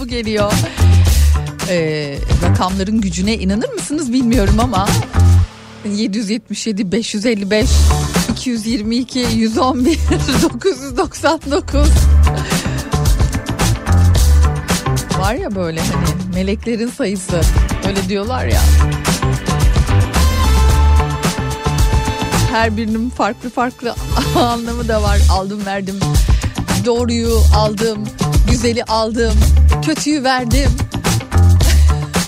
bu geliyor. Ee, rakamların gücüne inanır mısınız bilmiyorum ama 777 555 222 111 999 var ya böyle hani meleklerin sayısı öyle diyorlar ya. Her birinin farklı farklı anlamı da var. Aldım verdim. Doğruyu aldım. Güzeli aldım. Kötüyü verdim.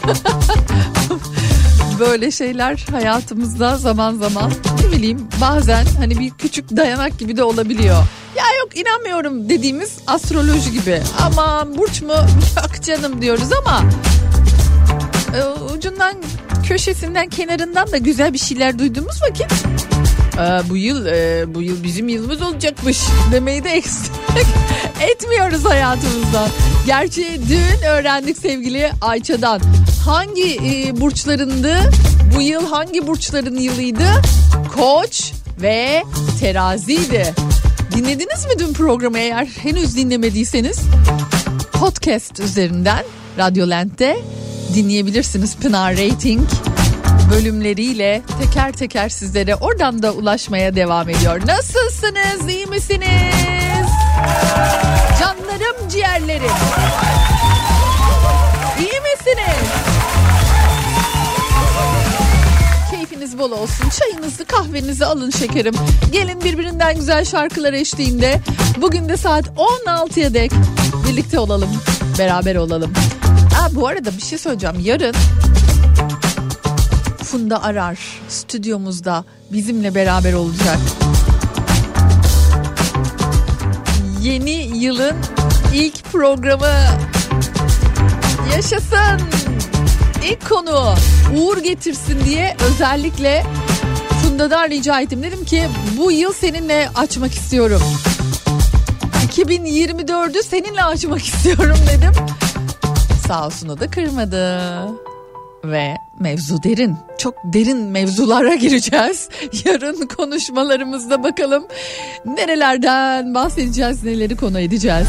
Böyle şeyler hayatımızda zaman zaman ne bileyim bazen hani bir küçük dayanak gibi de olabiliyor. Ya yok inanmıyorum dediğimiz astroloji gibi. Aman burç mu? Yok canım diyoruz ama e, ucundan köşesinden kenarından da güzel bir şeyler duyduğumuz vakit "Aa, bu yıl e, bu yıl bizim yılımız olacakmış demeyi de eksik etmiyoruz hayatımızdan. Gerçi dün öğrendik sevgili Ayça'dan. Hangi e, burçlarındı? Bu yıl hangi burçların yılıydı? Koç ve teraziydi. Dinlediniz mi dün programı eğer henüz dinlemediyseniz? Podcast üzerinden Radyolent'te dinleyebilirsiniz Pınar Rating bölümleriyle teker teker sizlere oradan da ulaşmaya devam ediyor. Nasılsınız? İyi misiniz? Canlarım ciğerlerim. İyi misiniz? Keyfiniz bol olsun. Çayınızı kahvenizi alın şekerim. Gelin birbirinden güzel şarkılar eşliğinde. Bugün de saat 16'ya dek birlikte olalım. Beraber olalım. Aa, bu arada bir şey söyleyeceğim. Yarın Funda Arar stüdyomuzda bizimle beraber olacak. Yeni yılın ilk programı yaşasın. İlk konu uğur getirsin diye özellikle Funda'dan rica ettim. Dedim ki bu yıl seninle açmak istiyorum. 2024'ü seninle açmak istiyorum dedim. Sağ olsun o da kırmadı. Ve mevzu derin. Çok derin mevzulara gireceğiz. Yarın konuşmalarımızda bakalım nerelerden bahsedeceğiz, neleri konu edeceğiz.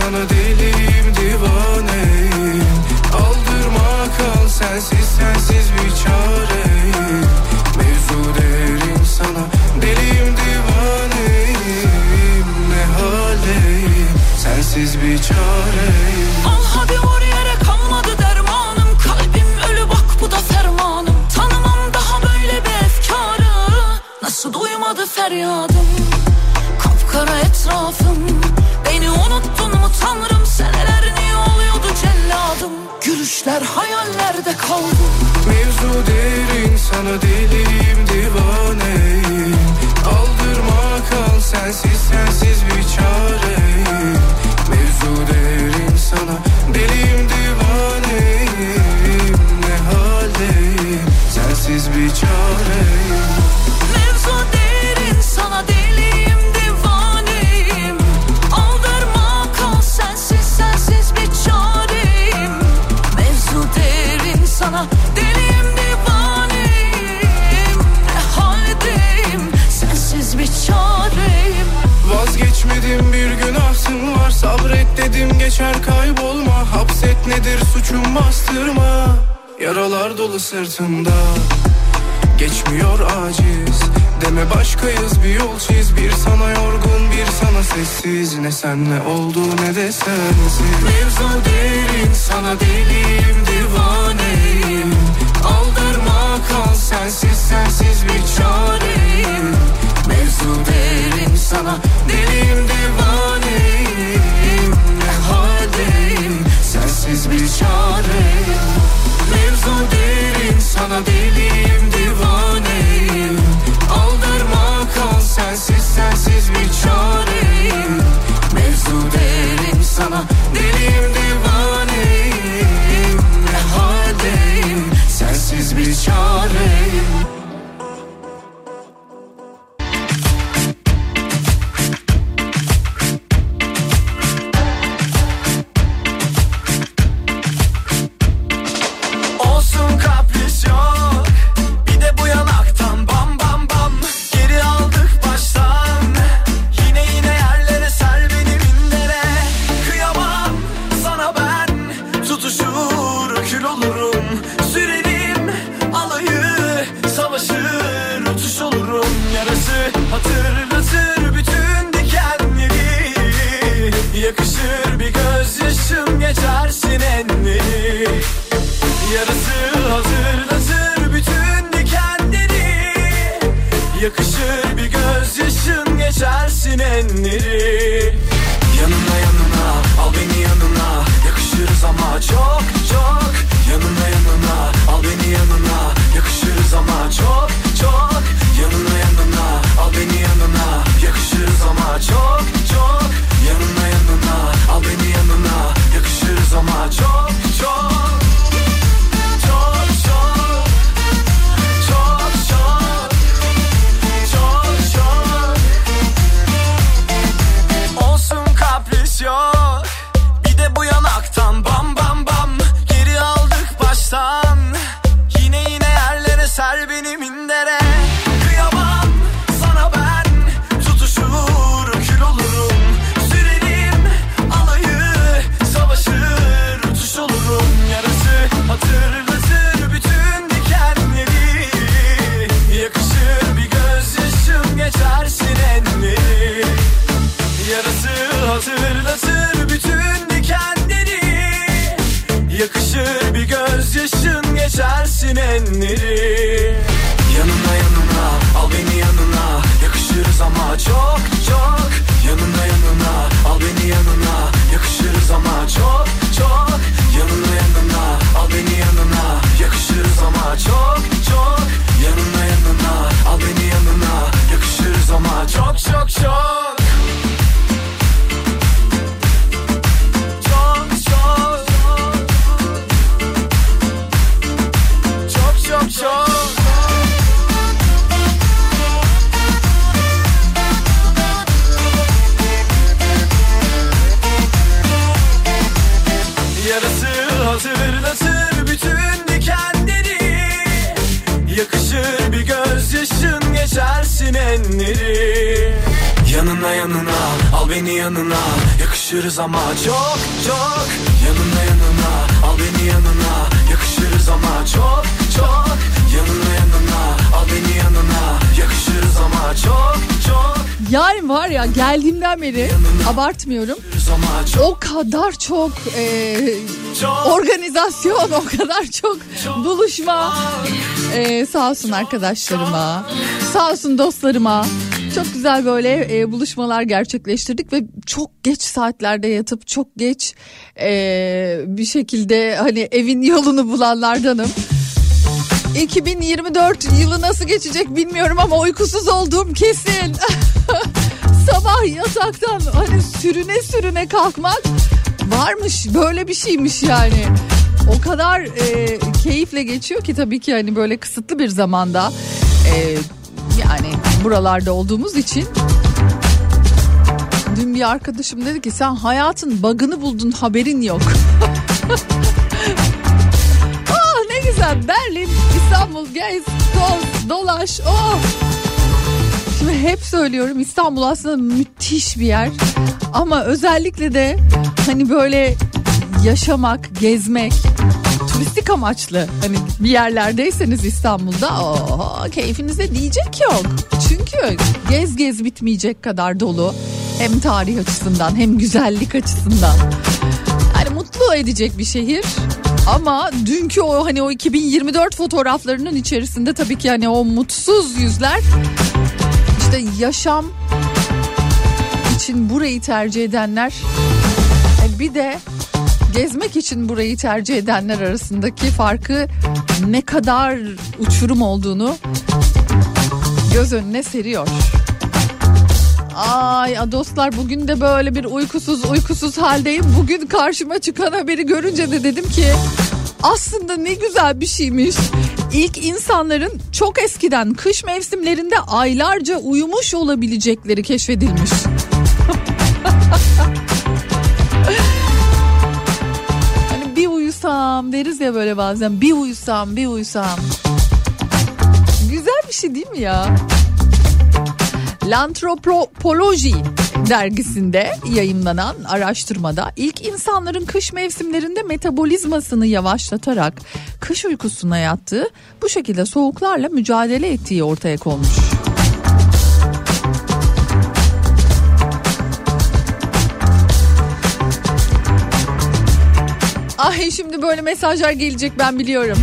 Sana deliyim divaneyim. Aldırma kal sensiz sensiz bir çareyim. Mevzu derin sana deliyim divaneyim. Ne haldeyim? Sensiz bir çareyim. Al hadi vur yere sana deliyim divaneyim. Aldırma kal sensiz sensiz Dedim geçer kaybolma Hapset nedir suçum bastırma. Yaralar dolu sırtında Geçmiyor aciz. Deme başkayız bir yol çiz. Bir sana yorgun bir sana sessiz. Ne senle oldu ne de sensiz. Mevzu derin sana deliyim divaneyim. Aldırma kal sensiz sensiz bir çareyim. Mevzu derin sana deliyim divaneyim. Ne haldeyim sensiz bir çareyim Mevzu derin sana deliyim divaneyim. Aldırma kal sensiz sensiz bir çareyim. Mevzu derin sana deliyim divaneyim. Ne haldeyim? Sensiz bir çareyim çok e, çok organizasyon, o kadar çok buluşma. E, sağ olsun arkadaşlarıma, sağ olsun dostlarıma. Çok güzel böyle e, buluşmalar gerçekleştirdik ve çok geç saatlerde yatıp çok geç e, bir şekilde hani evin yolunu bulanlardanım. 2024 yılı nasıl geçecek bilmiyorum ama uykusuz olduğum kesin. Sabah yataktan hani sürüne sürüne kalkmak varmış böyle bir şeymiş yani. O kadar e, keyifle geçiyor ki tabii ki hani böyle kısıtlı bir zamanda e, yani buralarda olduğumuz için. Dün bir arkadaşım dedi ki sen hayatın bug'ını buldun haberin yok. Ah ne güzel Berlin, İstanbul, gez, doz, dolaş. Oh. Hep söylüyorum İstanbul aslında müthiş bir yer. Ama özellikle de hani böyle yaşamak, gezmek, turistik amaçlı hani bir yerlerdeyseniz İstanbul'da o keyfinize diyecek yok. Çünkü gez gez bitmeyecek kadar dolu. Hem tarih açısından hem güzellik açısından. Yani mutlu edecek bir şehir. Ama dünkü o hani o 2024 fotoğraflarının içerisinde tabii ki hani o mutsuz yüzler işte yaşam için burayı tercih edenler e, bir de gezmek için burayı tercih edenler arasındaki farkı ne kadar uçurum olduğunu göz önüne seriyor. Ay dostlar bugün de böyle bir uykusuz uykusuz haldeyim. Bugün karşıma çıkan haberi görünce de dedim ki aslında ne güzel bir şeymiş. İlk insanların çok eskiden kış mevsimlerinde aylarca uyumuş olabilecekleri keşfedilmiş. hani bir uyusam deriz ya böyle bazen bir uyusam bir uyusam. Güzel bir şey değil mi ya? L'Antropoloji dergisinde yayımlanan araştırmada ilk insanların kış mevsimlerinde metabolizmasını yavaşlatarak kış uykusuna yattığı bu şekilde soğuklarla mücadele ettiği ortaya konmuş. Ay şimdi böyle mesajlar gelecek ben biliyorum.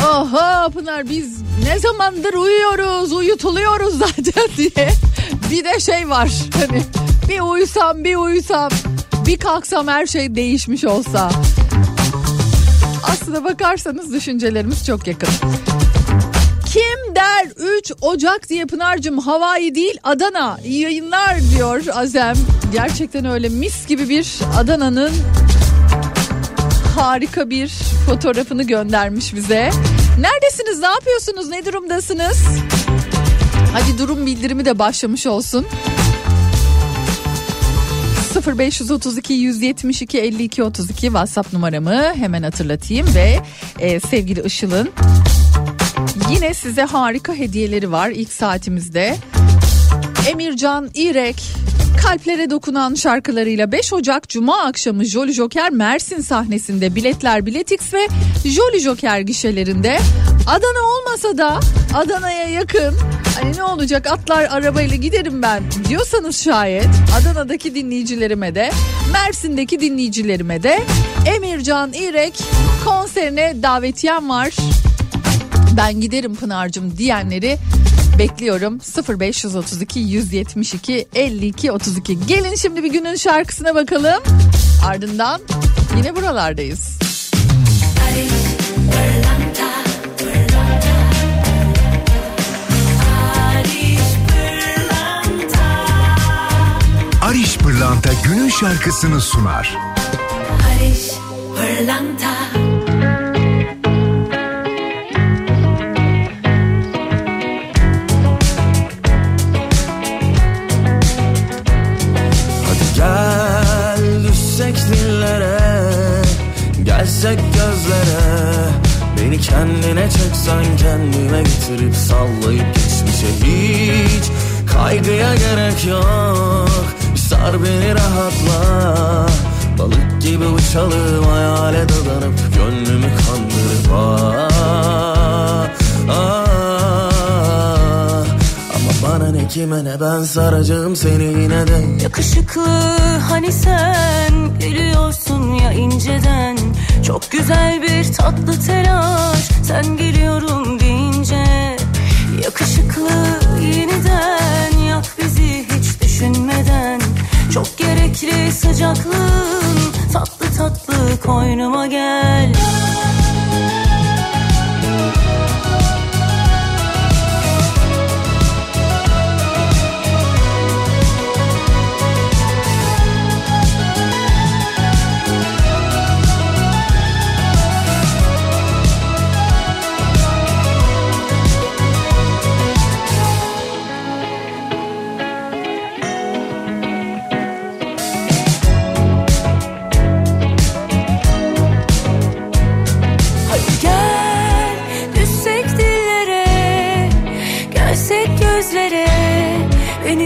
Oha Pınar biz ne zamandır uyuyoruz uyutuluyoruz zaten diye bir de şey var hani bir uyusam bir uyusam bir kalksam her şey değişmiş olsa aslına bakarsanız düşüncelerimiz çok yakın. Kim der 3 Ocak diye Pınar'cığım Hawaii değil Adana yayınlar diyor Azem. Gerçekten öyle mis gibi bir Adana'nın harika bir fotoğrafını göndermiş bize. Neredesiniz? Ne yapıyorsunuz? Ne durumdasınız? Hadi durum bildirimi de başlamış olsun. 0532 172 52 32 WhatsApp numaramı hemen hatırlatayım ve e, sevgili Işıl'ın yine size harika hediyeleri var ilk saatimizde. Emircan İrek kalplere dokunan şarkılarıyla 5 Ocak Cuma akşamı Jolly Joker Mersin sahnesinde biletler Biletix ve Jolly Joker gişelerinde Adana olmasa da Adana'ya yakın. Hani ne olacak? Atlar arabayla giderim ben diyorsanız şayet Adana'daki dinleyicilerime de Mersin'deki dinleyicilerime de Emircan İrek konserine davetiyem var. Ben giderim Pınar'cığım diyenleri Bekliyorum 0532 172 52 32. Gelin şimdi bir günün şarkısına bakalım. Ardından yine buralardayız. Ariş Pırlanta günün şarkısını sunar. Barış Pırlanta Gelsek gözlere. Beni kendine çeksen kendime getirip sallayıp geçmişe hiç Kaygıya gerek yok. Sar beni rahatla. Balık gibi uçalım hayale dadanıp Gönlümü kandırıp ah, ah. Ama bana ne kime ne ben saracağım seni yine de. Yakışıklı hani sen gülüyorsun ya inceden Çok güzel bir tatlı telaş. Sen geliyorum deyince Yakışıklı yeniden yak bizi hiç düşünmeden. Çok gerekli sıcaklığın tatlı tatlı koynuma gel. Hadi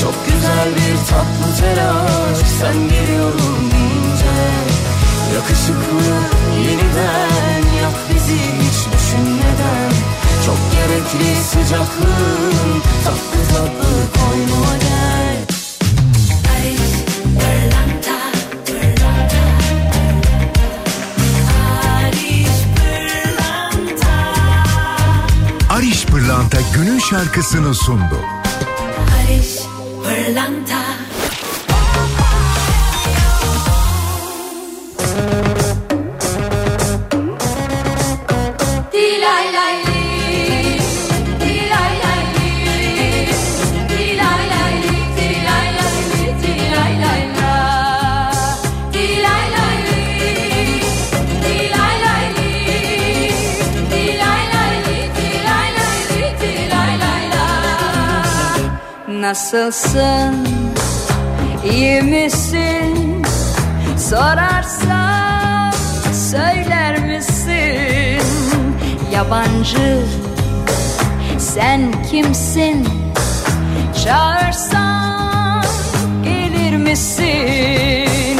Çok güzel bir tatlı telaş. Sen geliyorum deyince Yakışıklı yeniden yak bizi hiç düşünmeden. Çok gerekli sıcaklığın tatlı tatlı koynuma gel. Ariş Pırlanta günün şarkısını sundu. Barış Pırlanta Dilay Nasılsın? İyi misin? Sorarsan söyler misin? Yabancı sen kimsin? Çağırsan gelir misin?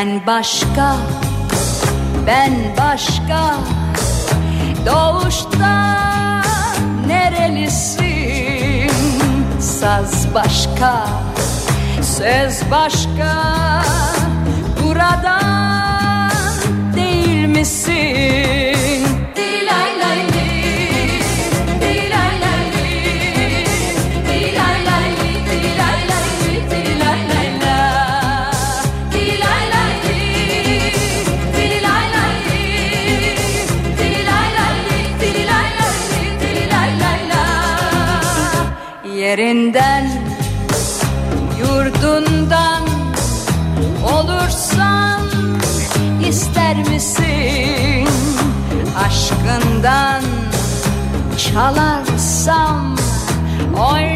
Sen başka, ben başka Doğuşta nerelisin? Saz başka, söz başka Buradan değil misin? Yerinden, yurdundan olursan ister misin? Aşkından Çalarsam Oynarsam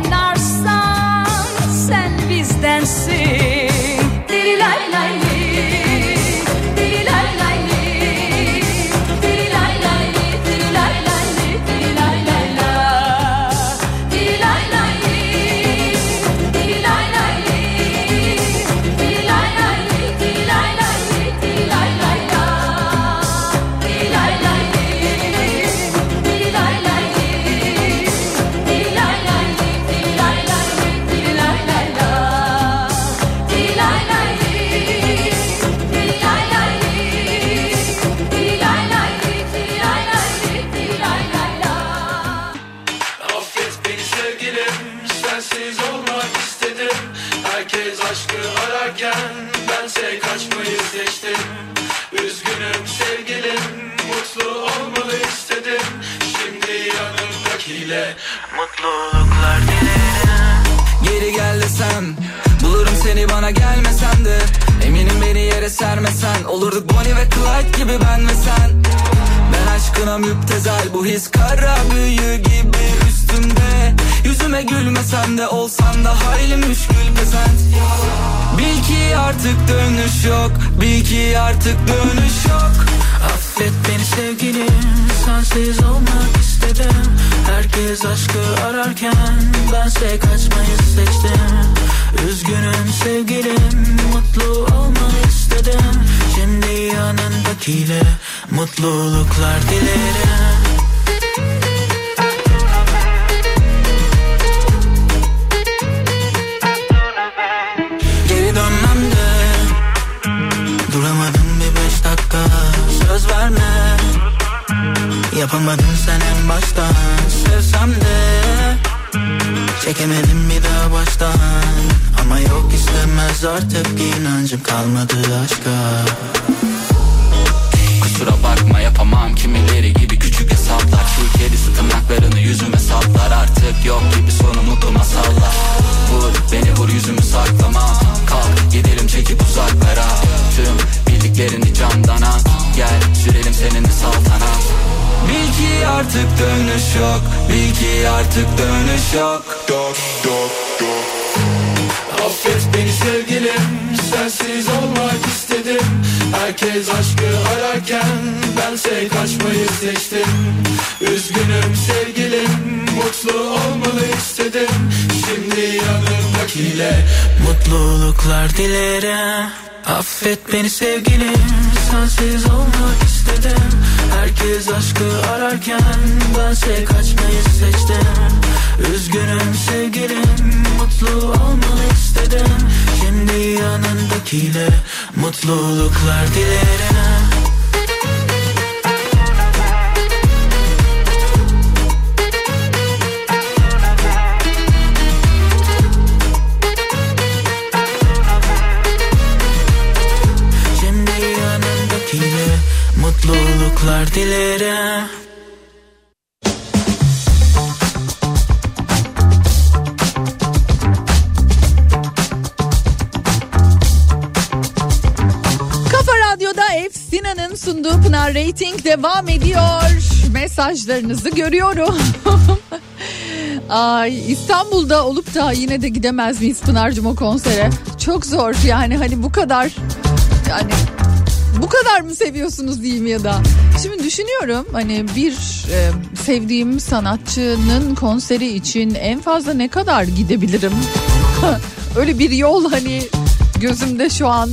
Bana gelmesen de Eminim beni yere sermesen. Olurduk Bonnie ve Clyde gibi ben ve sen. Ben aşkına müptezel Bu his kara büyü gibi üstümde. Yüzüme gülmesen de olsan da hayli müşkül pesent Bil ki artık dönüş yok Bil ki artık dönüş yok. Affet beni sevgilim Sensiz olmak istedim. Herkes aşkı ararken Bense kaçmayı seçtim Üzgünüm sevgilim Mutlu olmak istedim. Şimdi yanındakiyle Mutluluklar dilerim. Geri dönmem Duramadım bir beş dakika. Söz verme Yapamadın sen en baştan Sevsem de Çekemedim bir daha baştan Ama yok istemez artık inancım kalmadı aşka. Kusura bakma yapamam. Kimileri gibi küçük hesaplar. Şu kedisi tırnaklarını yüzüme saplar. Artık yok gibi sonu mutlu masallar. Vur beni vur yüzümü saklama. Kalk gidelim çekip uzaklara. Tüm bildiklerini candan al Gel sürelim seninle saltanat Bil ki artık dönüş yok. Bil ki artık dönüş yok. Yok yok yok Affet beni sevgilim Sensiz olmak istedim. Herkes aşkı ararken Bense kaçmayı seçtim. Üzgünüm sevgilim Mutlu olmalı istedim. Şimdi yanımdakiyle Mutluluklar dilerim. Affet beni sevgilim Sensiz olmak istedim. Herkes aşkı ararken Bense kaçmayı seçtim Üzgünüm sevgilim Mutlu olmalı istedim. Şimdi yanındakiyle Mutluluklar dilerim. Şimdi yanındakiyle Mutluluklar dilerim Efsina'nın sunduğu Pınar Rating devam ediyor. Mesajlarınızı görüyorum. Ay İstanbul'da olup da yine de gidemez miyiz Pınar'cığım o konsere? Çok zor yani hani bu kadar yani bu kadar mı seviyorsunuz diyeyim ya da. Şimdi düşünüyorum hani bir e, sevdiğim sanatçının konseri için en fazla ne kadar gidebilirim? Öyle bir yol hani gözümde şu an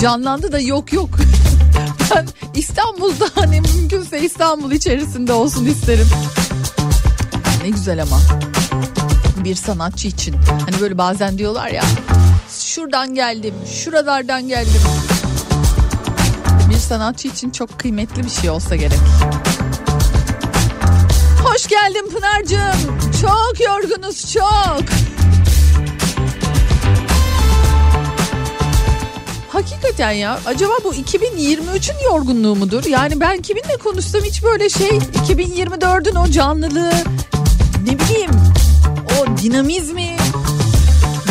canlandı da yok yok. Ben İstanbul'da hani mümkünse İstanbul içerisinde olsun isterim. Ne güzel ama bir sanatçı için. Hani böyle bazen diyorlar ya şuradan geldim, şuralardan geldim. Bir sanatçı için çok kıymetli bir şey olsa gerek. Hoş geldin Pınar'cığım. Çok yorgunuz çok. Hakikaten ya acaba bu 2023'ün yorgunluğu mudur? Yani ben kiminle konuşsam hiç böyle şey 2024'ün o canlılığı ne bileyim o dinamizmi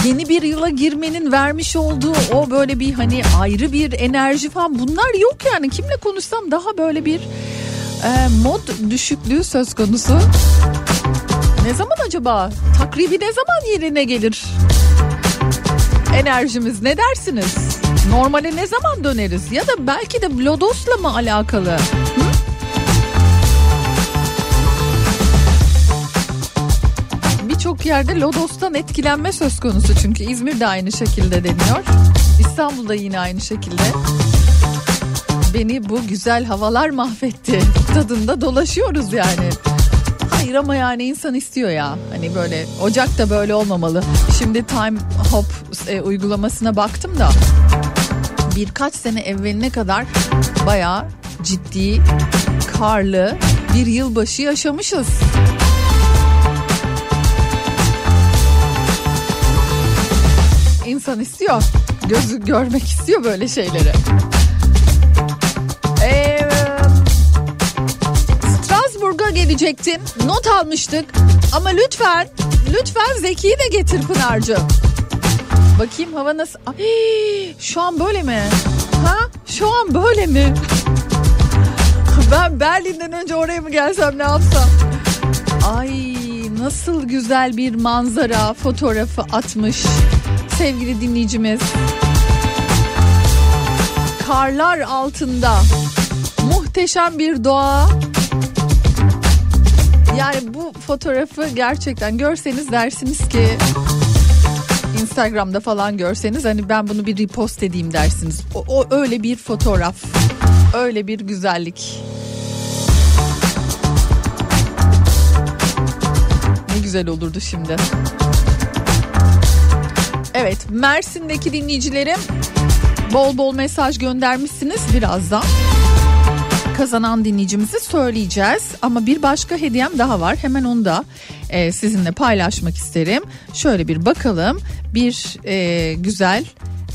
yeni bir yıla girmenin vermiş olduğu o böyle bir hani ayrı bir enerji falan bunlar yok yani kimle konuşsam daha böyle bir e, mod düşüklüğü söz konusu. Ne zaman acaba? Takribi ne zaman yerine gelir? Enerjimiz ne dersiniz? Normale ne zaman döneriz? Ya da belki de Lodos'la mı alakalı? Hı? Birçok yerde Lodos'tan etkilenme söz konusu çünkü İzmir'de aynı şekilde deniyor. İstanbul'da yine aynı şekilde. Beni bu güzel havalar mahvetti. Tadında dolaşıyoruz yani. Hayır ama yani insan istiyor ya. Hani böyle Ocak'ta böyle olmamalı. Şimdi Time Hop e, uygulamasına baktım da birkaç sene evveline kadar bayağı ciddi karlı bir yılbaşı yaşamışız. İnsan istiyor. Gözü görmek istiyor böyle şeyleri. Ee, Strasbourg'a gelecektin. Not almıştık. Ama lütfen, lütfen Zeki'yi de getir Pınar'cığım. Bakayım hava nasıl? Ay, şu an böyle mi? Ha? Şu an böyle mi? Ben Berlin'den önce oraya mı gelsem ne yapsam? Ay nasıl güzel bir manzara fotoğrafı atmış sevgili dinleyicimiz. Karlar altında muhteşem bir doğa. Yani bu fotoğrafı gerçekten görseniz dersiniz ki Instagram'da falan görseniz hani ben bunu bir repost edeyim dersiniz. O, o öyle bir fotoğraf. Öyle bir güzellik. Ne güzel olurdu şimdi. Evet Mersin'deki dinleyicilerim bol bol mesaj göndermişsiniz birazdan. Kazanan dinleyicimizi söyleyeceğiz ama bir başka hediyem daha var hemen onu da e, sizinle paylaşmak isterim. Şöyle bir bakalım bir e, güzel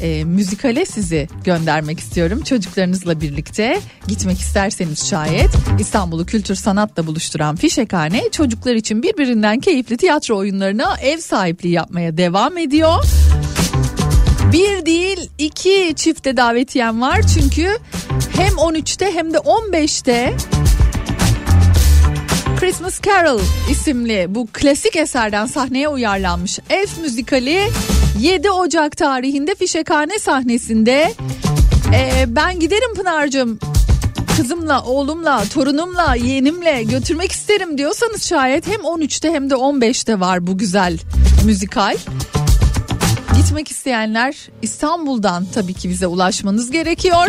e, müzikale sizi göndermek istiyorum. Çocuklarınızla birlikte gitmek isterseniz şayet İstanbul'u kültür sanatla buluşturan Fişekhane çocuklar için birbirinden keyifli tiyatro oyunlarına ev sahipliği yapmaya devam ediyor. Bir değil iki çifte davetiyem var çünkü hem 13'te hem de 15'te Christmas Carol isimli bu klasik eserden sahneye uyarlanmış Elf müzikali 7 Ocak tarihinde Fişekhane sahnesinde. Ee, ben giderim Pınar'cığım kızımla, oğlumla, torunumla, yeğenimle götürmek isterim diyorsanız şayet hem 13'te hem de 15'te var bu güzel müzikal. Gitmek isteyenler İstanbul'dan tabii ki bize ulaşmanız gerekiyor.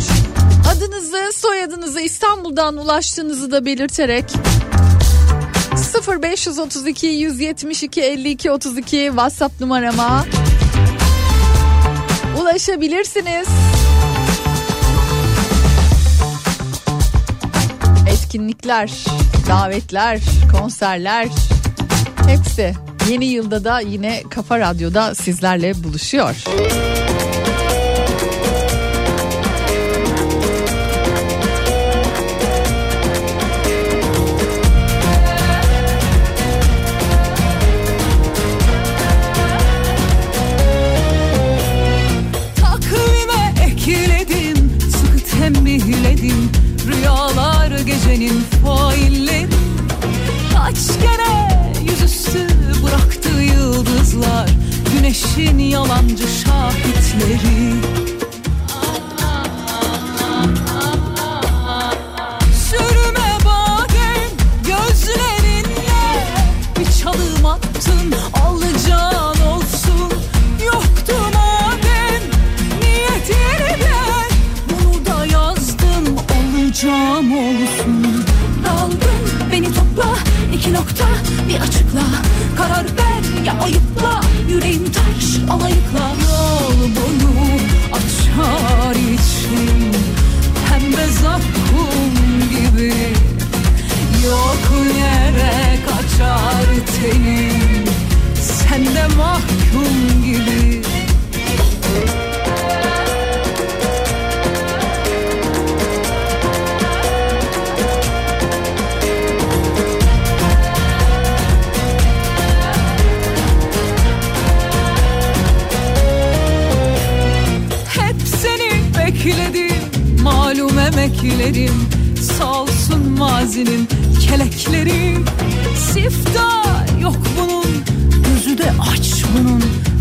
Adınızı, soyadınızı İstanbul'dan ulaştığınızı da belirterek 0532 172 52 32 WhatsApp numarama ulaşabilirsiniz. Etkinlikler, davetler, konserler hepsi yeni yılda da yine Kafa Radyo'da sizlerle buluşuyor. Güneşin yalancı şahitleri. Sürme badem gözlerinle Bir çalım attın alacağın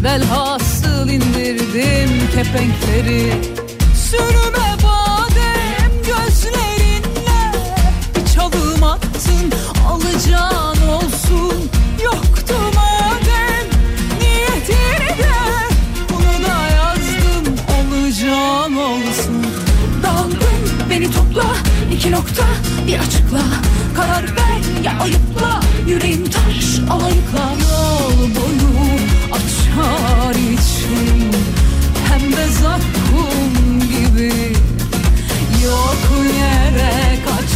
Velhasıl indirdim kepenkleri. Sürme badem gözlerinle. Bir çalım attın alacağın olsun. Yoktu madem niyetini Bunu da yazdım olacağım olsun. Daldım beni topla. İki nokta bir açıkla. Karar ver ya ayıpla. Yüreğim taş alayıkla.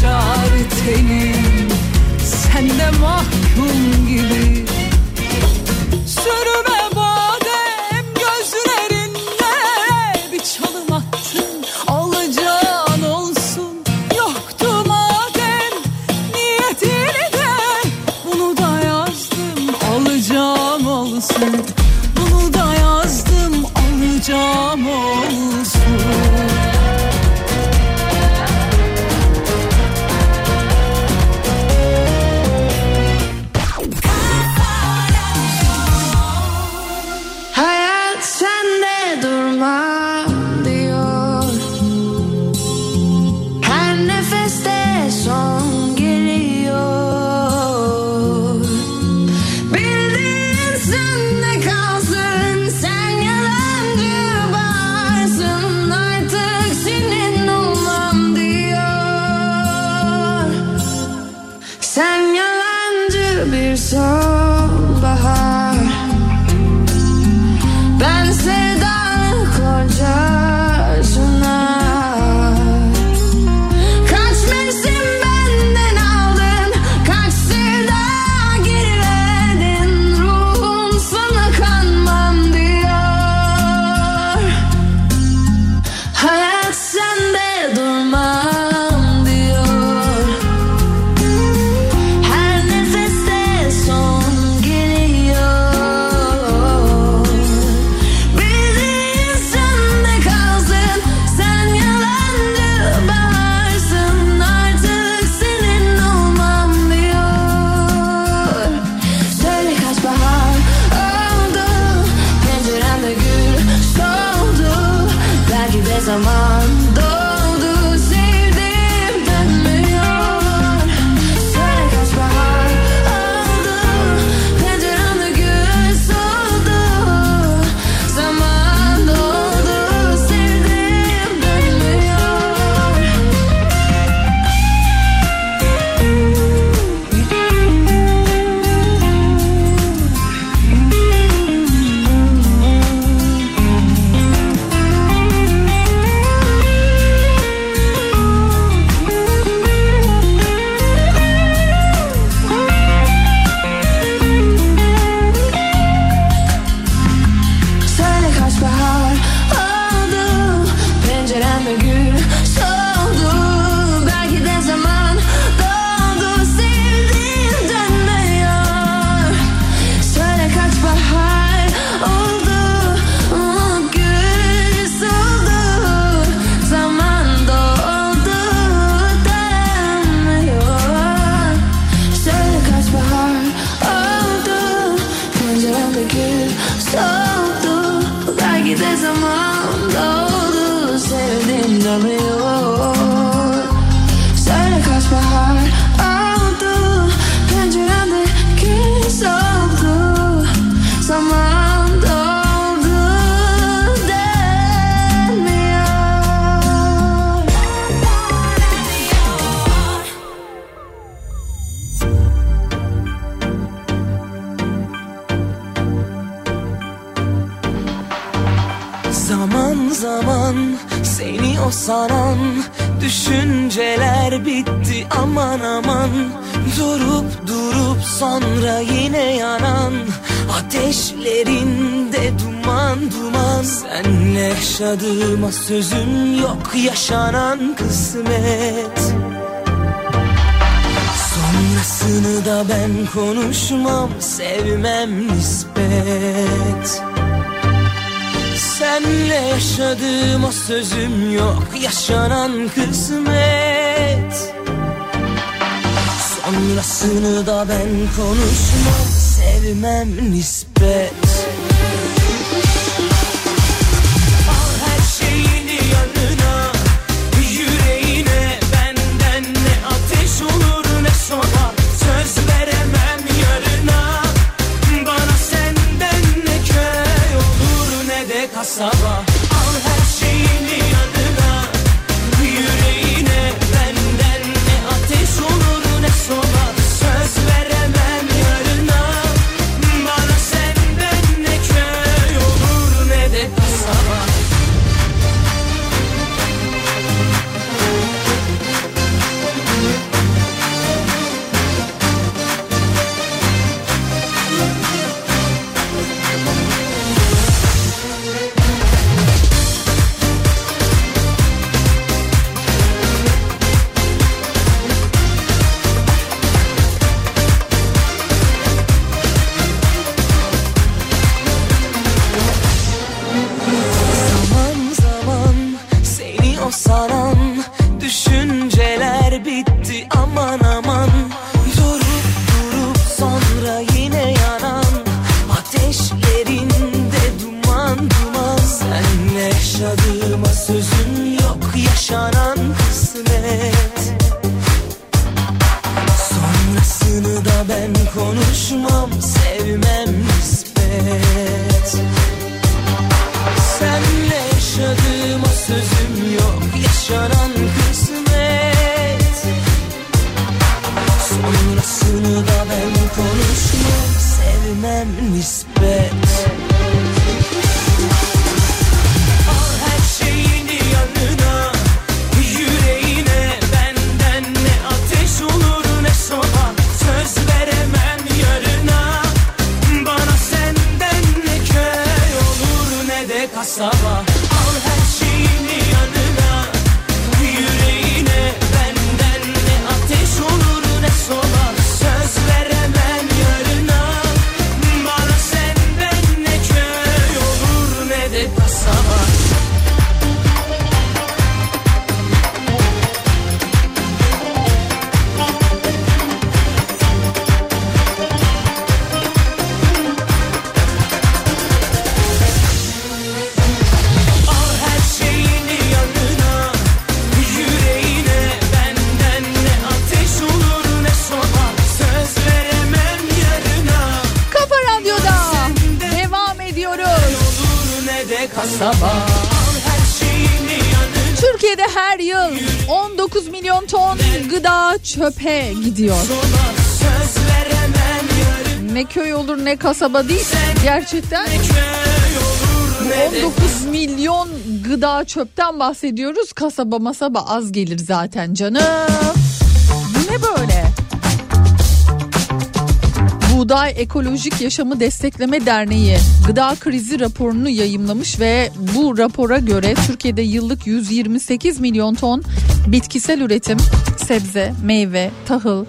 kaçar tenim. Sen de mahvolur Konuşmam sevmem nispet. Senle yaşadığıma sözüm yok Yaşanan kısmet. Sonrasını da ben konuşmam Sevmem nispet. Kasaba değil. Gerçekten Köy olur ne de 19 milyon gıda çöpten bahsediyoruz. Kasaba masaba az gelir zaten canım. Bu ne böyle? Buğday Ekolojik Yaşamı Destekleme Derneği gıda krizi raporunu yayımlamış ve bu rapora göre Türkiye'de yıllık 128 milyon ton bitkisel üretim, sebze, meyve, tahıl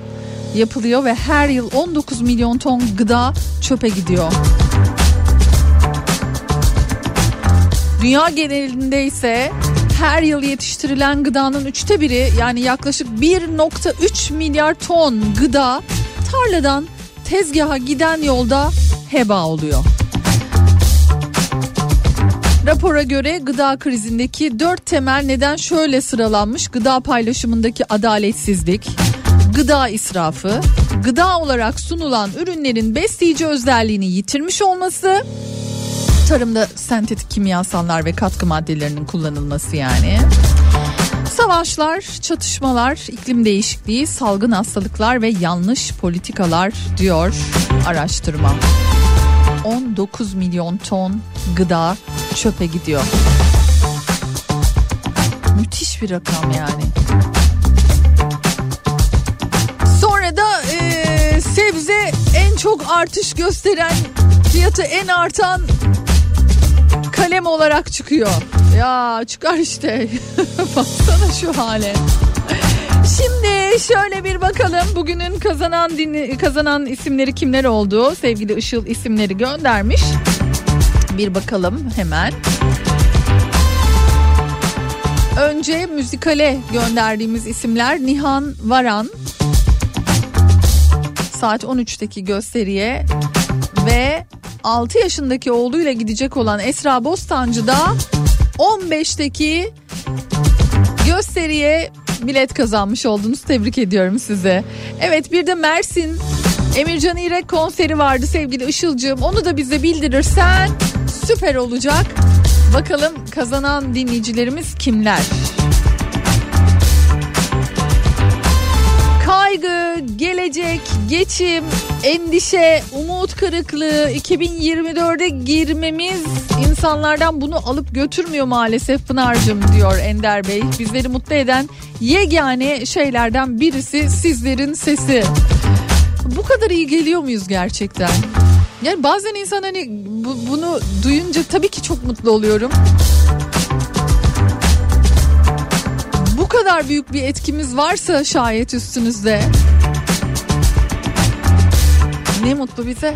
yapılıyor ve her yıl 19 milyon ton gıda çöpe gidiyor. Dünya genelinde ise her yıl yetiştirilen gıdanın üçte biri yani yaklaşık 1.3 milyar ton gıda tarladan tezgaha giden yolda heba oluyor. Rapora göre gıda krizindeki dört temel neden şöyle sıralanmış. Gıda paylaşımındaki adaletsizlik, gıda israfı, gıda olarak sunulan ürünlerin besleyici özelliğini yitirmiş olması, tarımda sentetik kimyasallar ve katkı maddelerinin kullanılması yani. Savaşlar, çatışmalar, iklim değişikliği, salgın hastalıklar ve yanlış politikalar diyor araştırma. 19 milyon ton gıda çöpe gidiyor. Müthiş bir rakam yani. Sebze en çok artış gösteren fiyatı en artan kalem olarak çıkıyor. Ya çıkar işte. Baksana şu hale. Şimdi şöyle bir bakalım bugünün kazanan dinle- kazanan isimleri kimler oldu? Sevgili Işıl isimleri göndermiş. Bir bakalım hemen. Önce müzikale gönderdiğimiz isimler Nihan Varan, saat 13'teki gösteriye ve 6 yaşındaki oğluyla gidecek olan Esra Bostancı da 15'teki gösteriye bilet kazanmış oldunuz. Tebrik ediyorum size. Evet bir de Mersin Emircan İrek konseri vardı sevgili Işılcığım. Onu da bize bildirirsen süper olacak. Bakalım kazanan dinleyicilerimiz kimler? Gelecek, geçim, endişe, umut kırıklığı 2024'e girmemiz insanlardan bunu alıp götürmüyor maalesef Pınar'cığım diyor Ender Bey. Bizleri mutlu eden yegane şeylerden birisi sizlerin sesi. Bu kadar iyi geliyor muyuz gerçekten? Yani bazen insan hani bu- bunu duyunca tabii ki çok mutlu oluyorum. Bu kadar büyük bir etkimiz varsa şayet üstünüzde. Ne mutlu bize.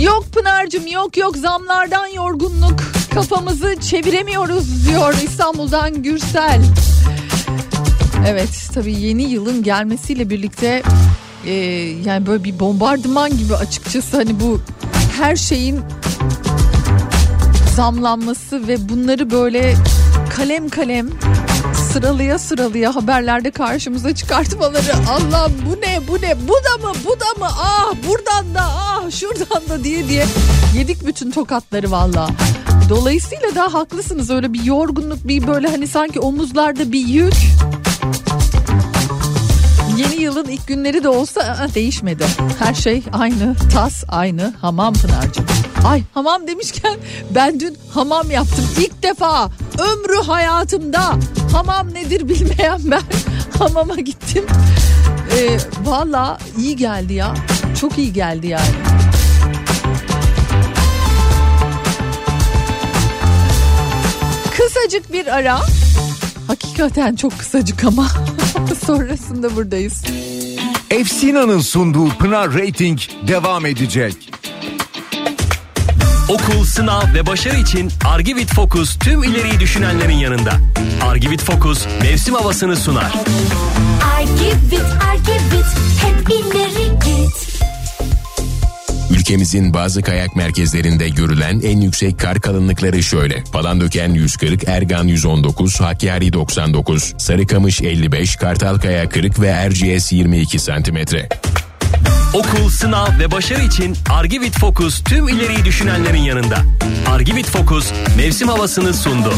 Yok Pınar'cığım yok yok zamlardan yorgunluk kafamızı çeviremiyoruz diyor İstanbul'dan Gürsel. Evet tabii yeni yılın gelmesiyle birlikte e, yani böyle bir bombardıman gibi açıkçası hani bu her şeyin zamlanması ve bunları böyle kalem kalem sıralaya sıralaya haberlerde karşımıza çıkartmaları Allah bu ne bu ne bu da mı bu da mı ah buradan da ah şuradan da diye diye yedik bütün tokatları valla. Dolayısıyla da haklısınız öyle bir yorgunluk bir böyle hani sanki omuzlarda bir yük. Yeni yılın ilk günleri de olsa değişmedi. Her şey aynı tas aynı hamam Pınar'cığım. Ay hamam demişken ben dün hamam yaptım ilk defa ömrü hayatımda hamam nedir bilmeyen ben hamama gittim. Ee, Valla iyi geldi ya çok iyi geldi yani. Kısacık bir ara hakikaten çok kısacık ama sonrasında buradayız. Efsina'nın sunduğu Pınar Rating devam edecek. Okul, sınav ve başarı için Argivit Focus tüm ileriyi düşünenlerin yanında. Argivit Focus mevsim havasını sunar. I give it, I give it, hep ileri git. Ülkemizin bazı kayak merkezlerinde görülen en yüksek kar kalınlıkları şöyle. Palandöken 140, Ergan 119, Hakkari 99, Sarıkamış 55, Kartalkaya 40 ve Erciyes 22 santimetre. Okul, sınav ve başarı için Argivit Focus tüm ileriyi düşünenlerin yanında. Argivit Focus mevsim havasını sundu.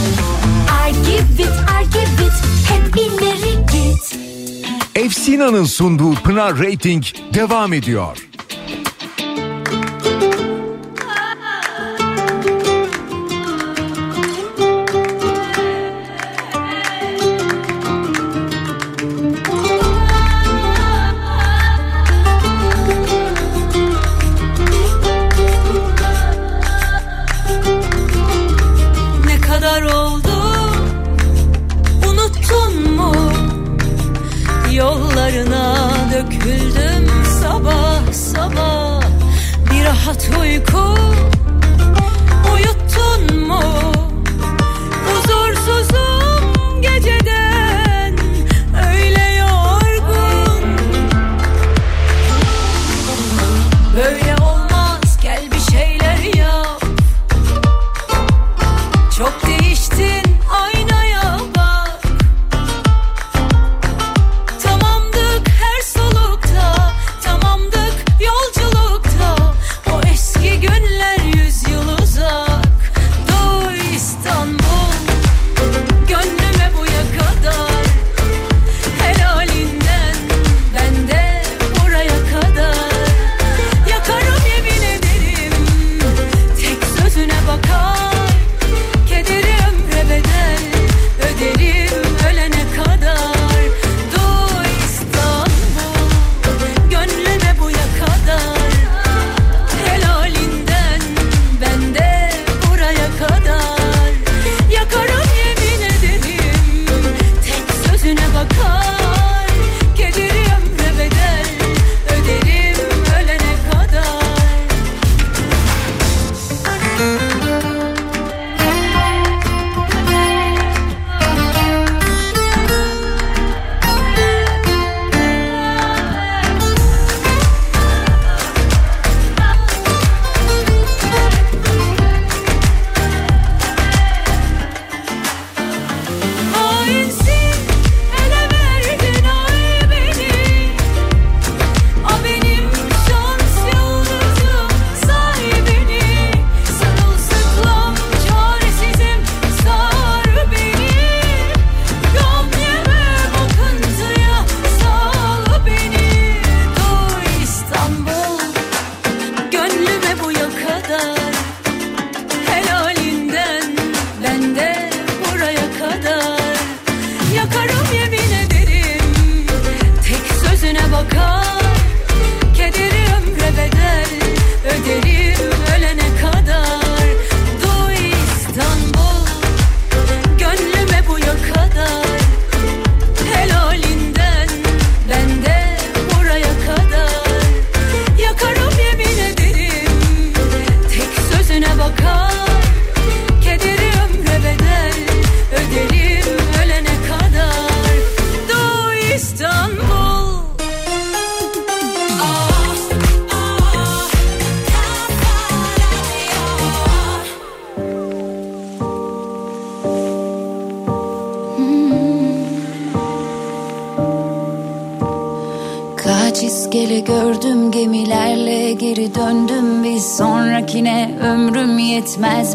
I give it, I give it, hep ileri git. Efsina'nın sunduğu Pınar Rating devam ediyor. Rahat uyku. Uyuttun mu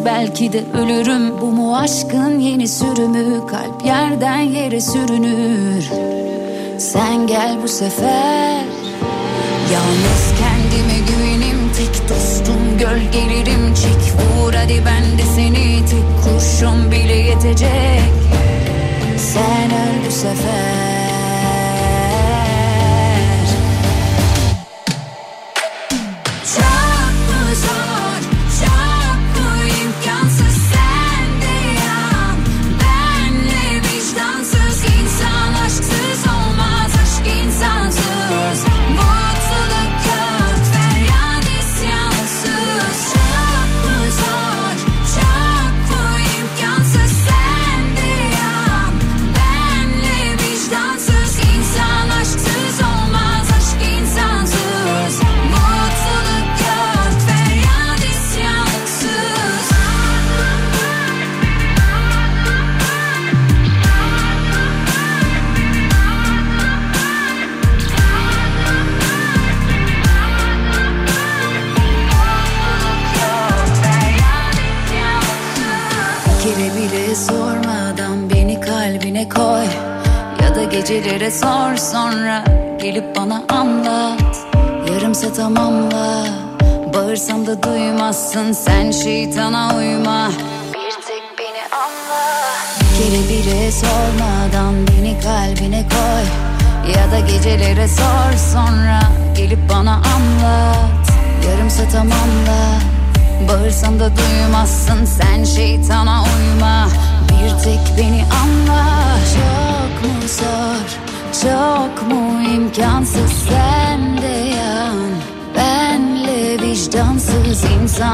belki de ölürüm. Bu mu aşkın yeni sürümü? Kalp yerden yere sürünür. Sen gel bu sefer. Yalnız kendime güvenim tek dostum gölgelerim çek vur hadi ben de seni. Tek kurşun bile yetecek. Sen öl bu sefer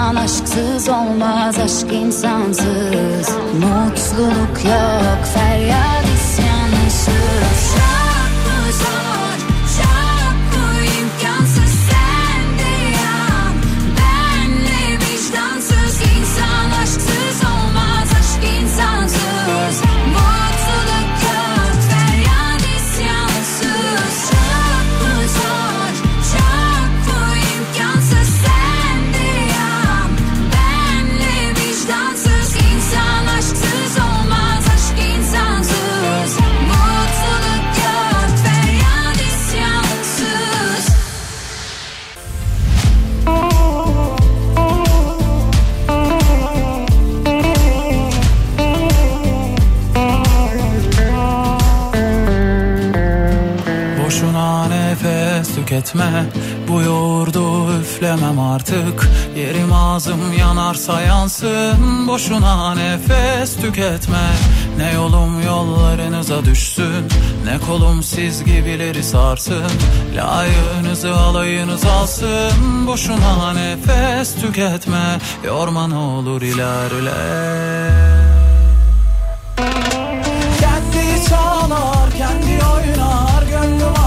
insan aşksız olmaz aşk insansız. Mutluluk yok feryat isyansız Çok nefes tüketme Bu yoğurdu üflemem artık. Yerim ağzım yanarsa yansın Boşuna nefes tüketme. Ne yolum yollarınıza düşsün Ne kolum siz gibileri sarsın. Layığınızı alayınız alsın Boşuna nefes tüketme. Yorma ne olur ilerle. Kendi çalar, kendi oynar Gönlüm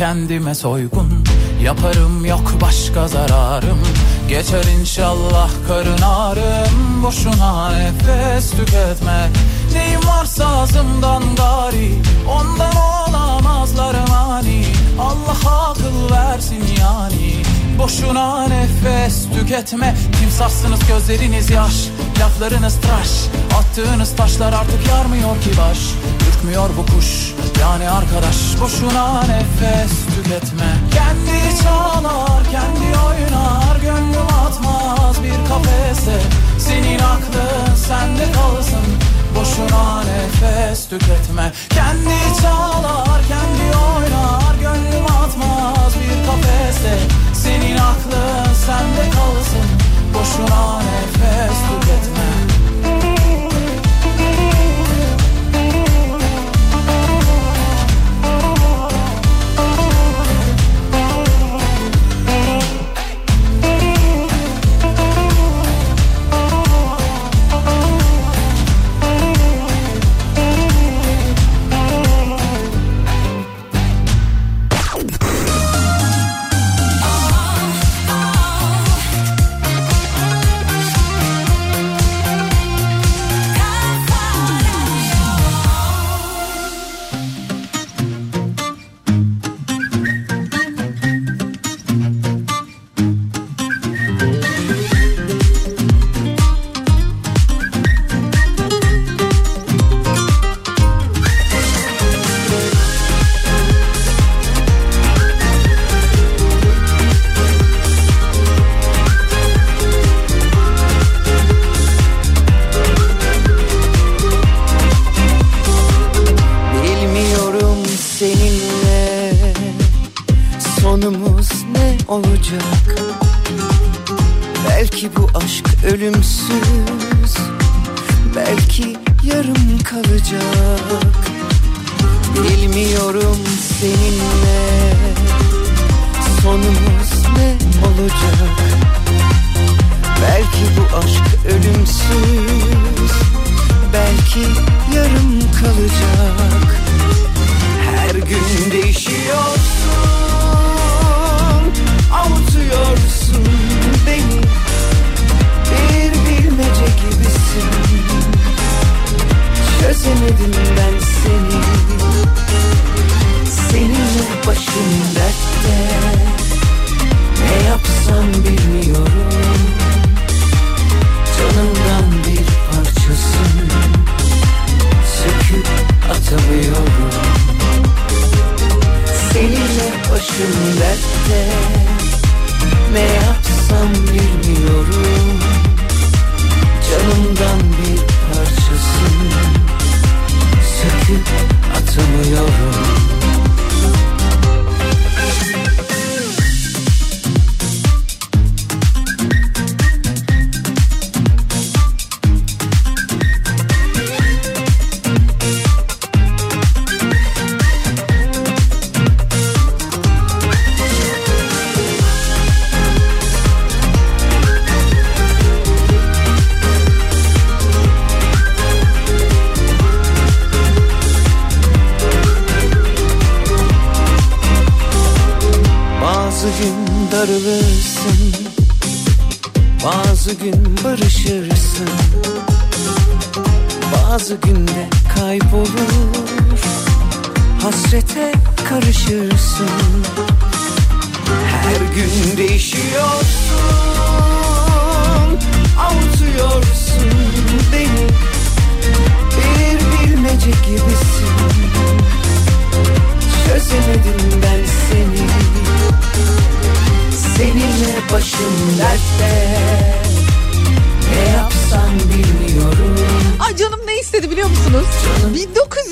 kendime soygun. Yaparım yok başka zararım. Geçer inşallah karın ağrım. Boşuna nefes tüketme. Neyim varsa ağzımdan gari. Ondan olamazlar mani Allah akıl versin yani Boşuna nefes tüketme. Timsahsınız gözleriniz yaş Laflarınız tıraş. Attığınız taşlar artık yarmıyor ki baş. Ürkmüyor bu kuş yani arkadaş. Boşuna nefes tüketme. Kendi çalar kendi oynar. Gönlüm atmaz bir kafese. Senin aklın sende kalsın. Boşuna nefes tüketme. Kendi çalar kendi oynar kafese Senin aklın sende kalsın. Boşuna nefes tüketme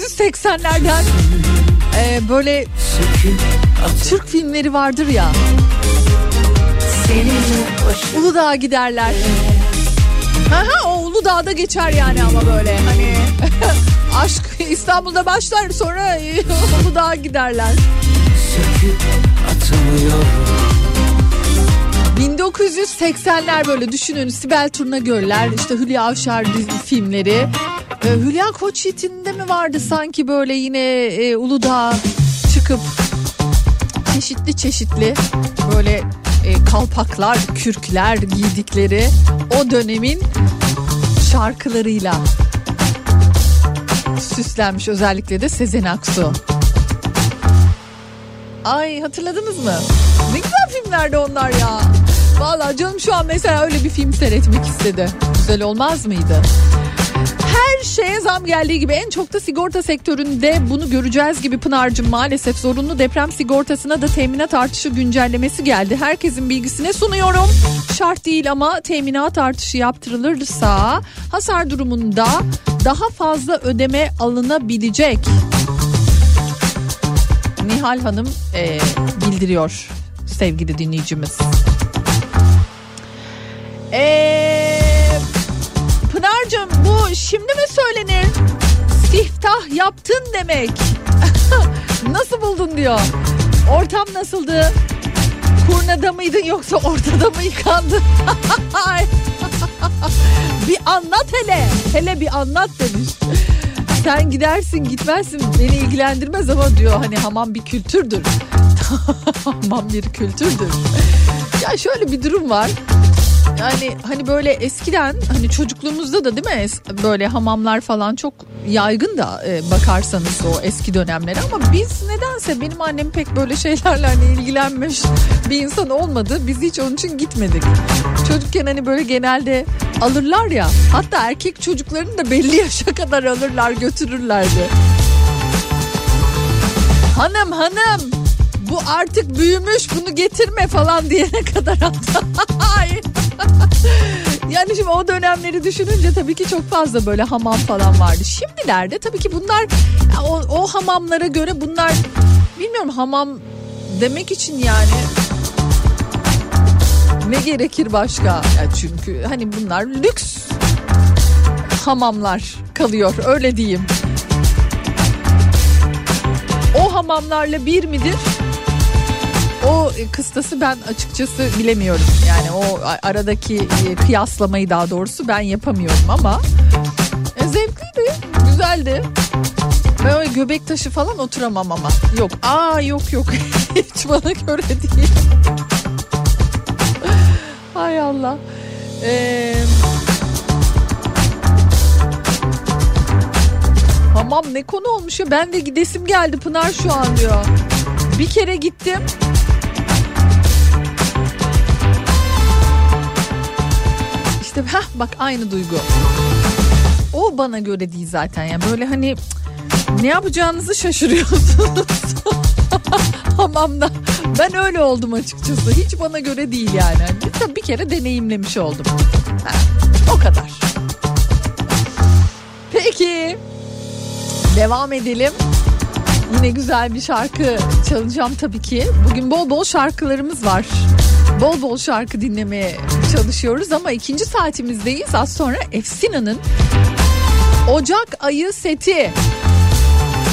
1980'lerden e, böyle Türk filmleri vardır ya. Uludağ'a giderler. Aha, o Uludağ'da geçer yani ama böyle hani aşk İstanbul'da başlar sonra Uludağ'a giderler. Söküp atamıyorum 1980'ler böyle düşünün Sibel Turnagöller işte Hülya Avşar filmleri. Ee, Hülya Koçyiğit'in de mi vardı sanki böyle yine e, Uludağ çıkıp çeşitli çeşitli böyle e, kalpaklar, kürkler giydikleri o dönemin şarkılarıyla süslenmiş özellikle de Sezen Aksu. Ay hatırladınız mı? Ne güzel filmlerdi onlar ya. Vallahi canım şu an mesela öyle bir film seyretmek istedi. Güzel olmaz mıydı? Her şeye zam geldiği gibi en çok da sigorta sektöründe bunu göreceğiz gibi Pınar'cığım maalesef zorunlu deprem sigortasına da teminat artışı güncellemesi geldi. Herkesin bilgisine sunuyorum. Şart değil ama teminat artışı yaptırılırsa hasar durumunda daha fazla ödeme alınabilecek. Nihal Hanım e, bildiriyor sevgili dinleyicimiz. Eee Pınar'cığım bu şimdi mi söylenir? Siftah yaptın demek. Nasıl buldun diyor. Ortam nasıldı? Kurnada mıydın yoksa ortada mı yıkandın? Bir anlat hele. Hele bir anlat demiş. Sen gidersin gitmezsin beni ilgilendirmez ama diyor hani hamam bir kültürdür. hamam bir kültürdür. Ya şöyle bir durum var. Yani hani böyle eskiden hani çocukluğumuzda da değil mi böyle hamamlar falan çok yaygın da e, bakarsanız o eski dönemlere ama biz nedense benim annem pek böyle şeylerle hani ilgilenmiş bir insan olmadı. Biz hiç onun için gitmedik. Çocukken hani böyle genelde alırlar ya hatta erkek çocuklarını da belli yaşa kadar alırlar götürürlerdi. Hanım hanım bu artık büyümüş bunu getirme falan diyene kadar hatta. Yani şimdi o dönemleri düşününce tabii ki çok fazla böyle hamam falan vardı. Şimdilerde tabii ki bunlar o, o hamamlara göre bunlar bilmiyorum hamam demek için yani ne gerekir başka? Ya çünkü hani bunlar lüks hamamlar kalıyor öyle diyeyim. O hamamlarla bir midir? O kıstası ben açıkçası bilemiyorum. Yani o aradaki e, kıyaslamayı daha doğrusu ben yapamıyorum ama e, zevkliydi, güzeldi. Ben öyle göbek taşı falan oturamam ama. Yok, aa yok yok. Hiç bana göre değil. Hay Allah. Ee, Hamam ne konu olmuş ya ben de gidesim geldi Pınar şu an diyor. Bir kere gittim. İşte heh, bak aynı duygu. O bana göre değil zaten ya böyle hani ne yapacağınızı şaşırıyorsunuz. Hamamda. Ben öyle oldum açıkçası. Hiç bana göre değil yani. Tabii bir kere deneyimlemiş oldum. Ha, o kadar. Peki. Devam edelim. Yine güzel bir şarkı çalacağım tabii ki. Bugün bol bol şarkılarımız var. Bol bol şarkı dinlemeye çalışıyoruz ama ikinci saatimizdeyiz. Az sonra Efsina'nın Ocak ayı seti.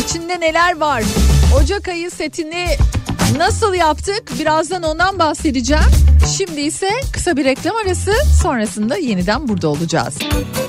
İçinde neler var? Ocak ayı setini nasıl yaptık? Birazdan ondan bahsedeceğim. Şimdi ise kısa bir reklam arası sonrasında yeniden burada olacağız. düşler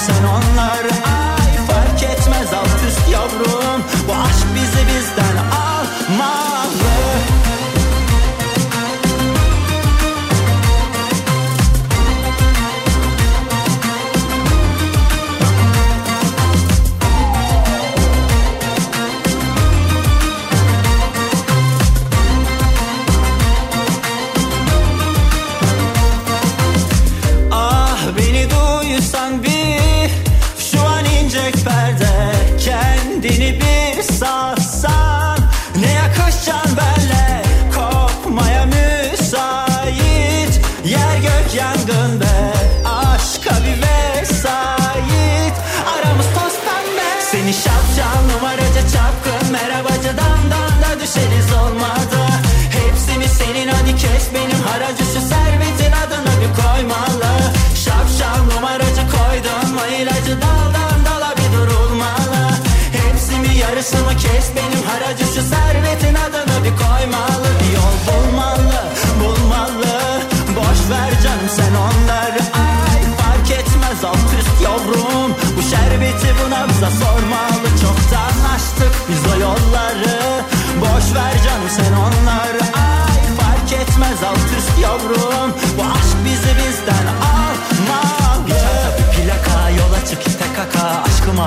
sen onları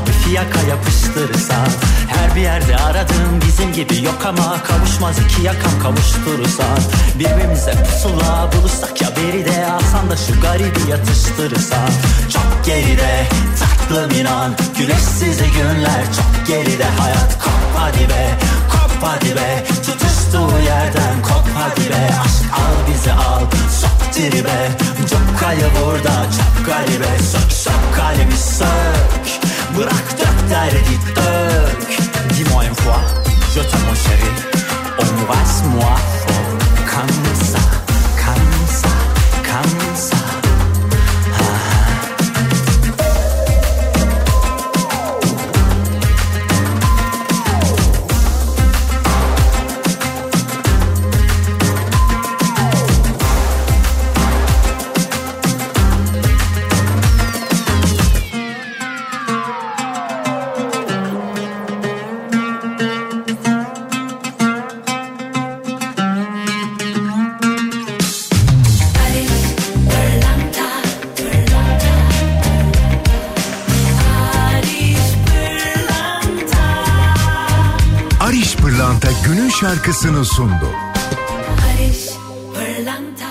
Bir fiyaka yapıştırırsan Her bir yerde aradığım bizim gibi yok ama Kavuşmaz iki yakam kavuşturursan Birbirimize pusula bulursak ya beride Alsan da şu garibi yatıştırırsan Çok geride tatlım inan Güneşsiz günler. Çok geride Hayat kop hadi be kop hadi be. Tutuştuğu yerden kop hadi be. Aşk al bizi al sok tribe. Çok kayı burada çok garibe. Sök sök kalbi sök Bırak dök derdi Dis-moi une fois Je t'aime mon chéri. Embrasse-moi fort. Comme ça Comme ça Comme ça günün şarkısını sundu. Barış Pırlanta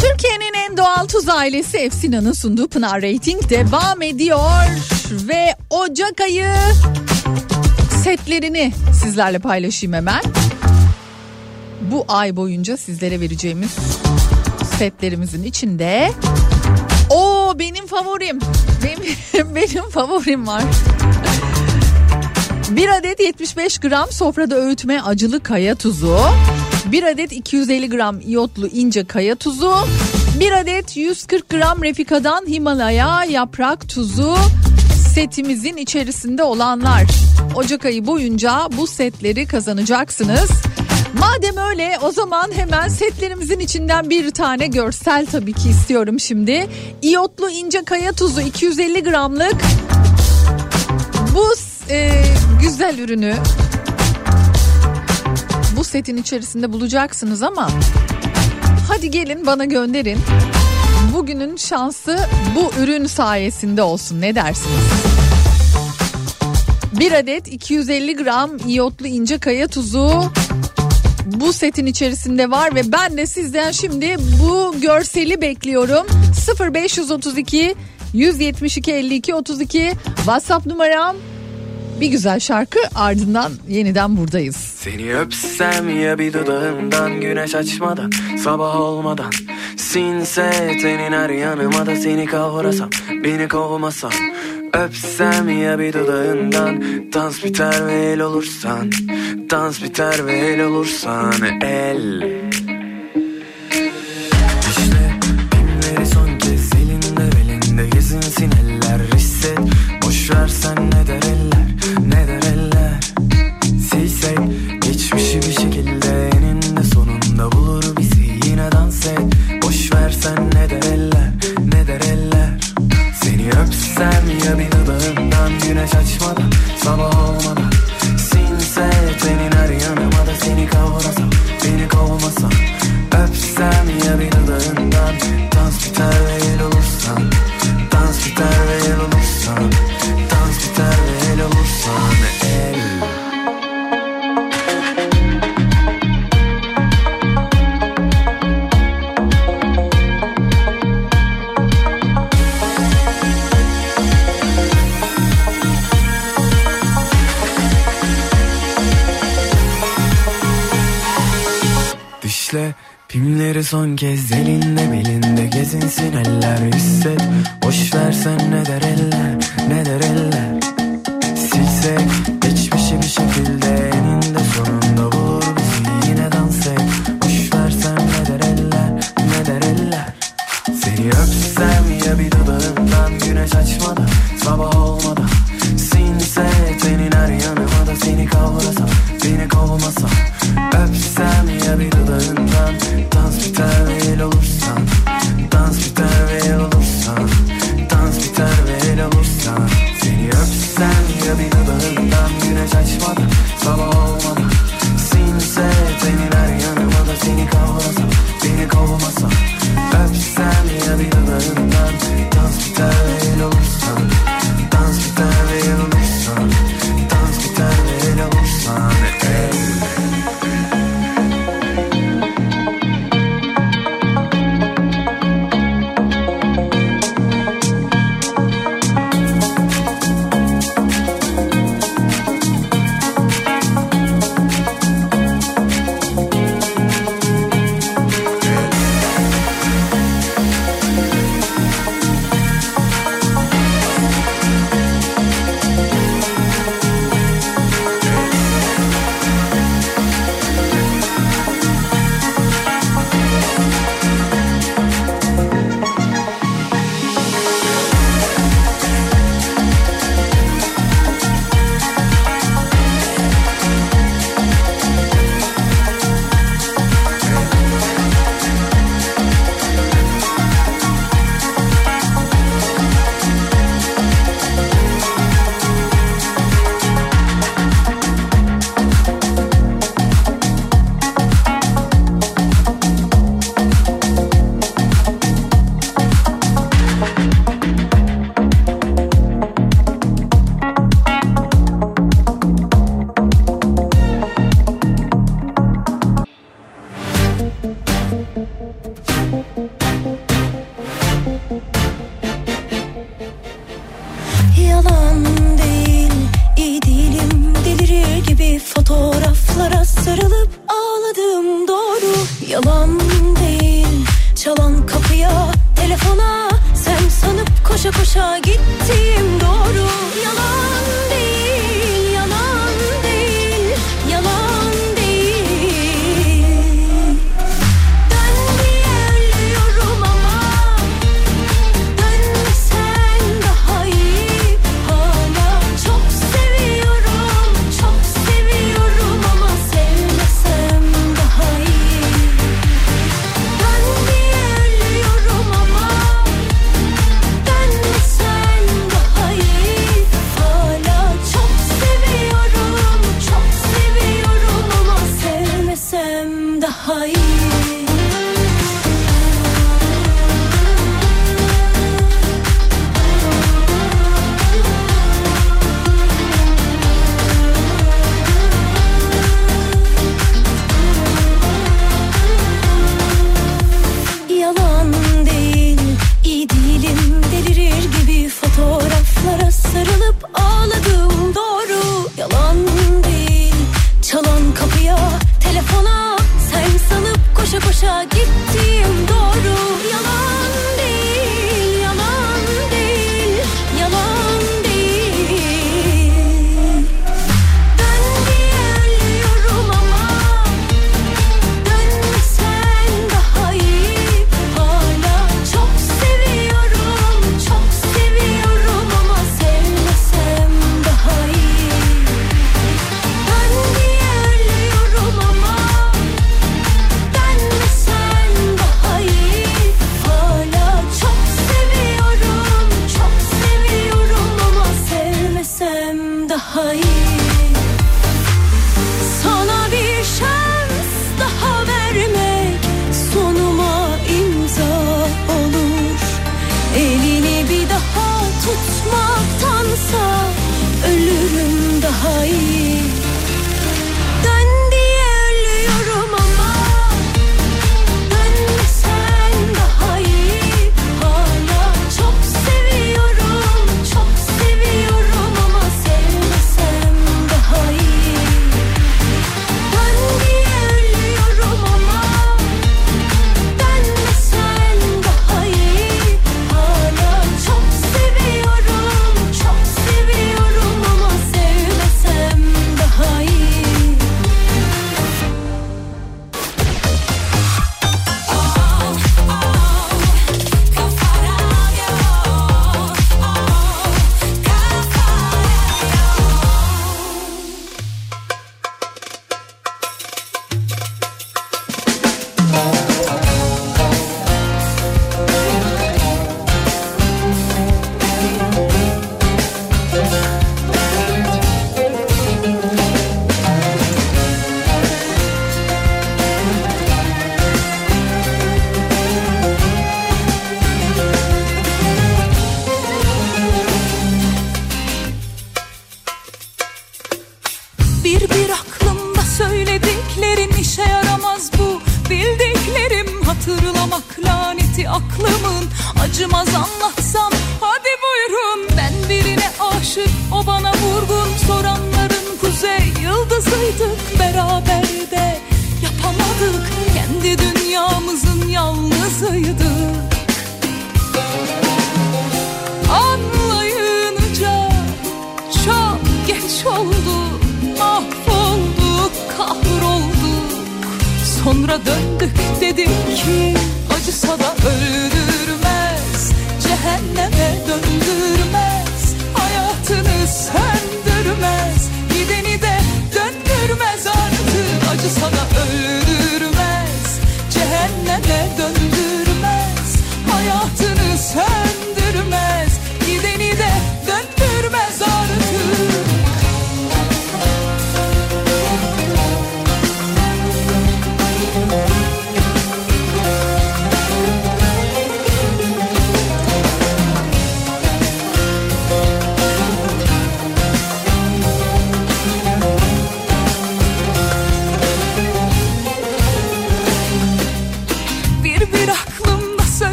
Türkiye'nin en doğal tuz ailesi Efsina'nın sunduğu Pınar Rating devam ediyor ve Ocak ayı setlerini sizlerle paylaşayım hemen. Bu ay boyunca sizlere vereceğimiz setlerimizin içinde o benim favorim. Benim, benim favorim var. Bir adet 75 gram sofrada öğütme acılı kaya tuzu. Bir adet 250 gram iyotlu ince kaya tuzu. Bir adet 140 gram Refika'dan Himalaya yaprak tuzu setimizin içerisinde olanlar. Ocak ayı boyunca bu setleri kazanacaksınız. Madem öyle o zaman hemen setlerimizin içinden bir tane görsel tabii ki istiyorum şimdi. İyotlu ince kaya tuzu 250 gramlık bu e, güzel ürünü bu setin içerisinde bulacaksınız ama hadi gelin bana gönderin. Bugünün şansı bu ürün sayesinde olsun ne dersiniz? Bir adet 250 gram iyotlu ince kaya tuzu bu setin içerisinde var ve ben de sizden şimdi bu görseli bekliyorum. 0532 172 52 32 WhatsApp numaram bir güzel şarkı ardından yeniden buradayız. Seni öpsem ya bir dudağından güneş açmadan sabah olmadan. Sinse tenin her yanıma da seni kavrasam beni kovmasan Öpsem ya bir dudağından dans biter ve el olursan. Dans biter ve el olursan el güneş sabah olmadan son kez elinde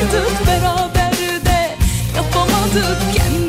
yıldızıydık Beraber de yapamadık Kendi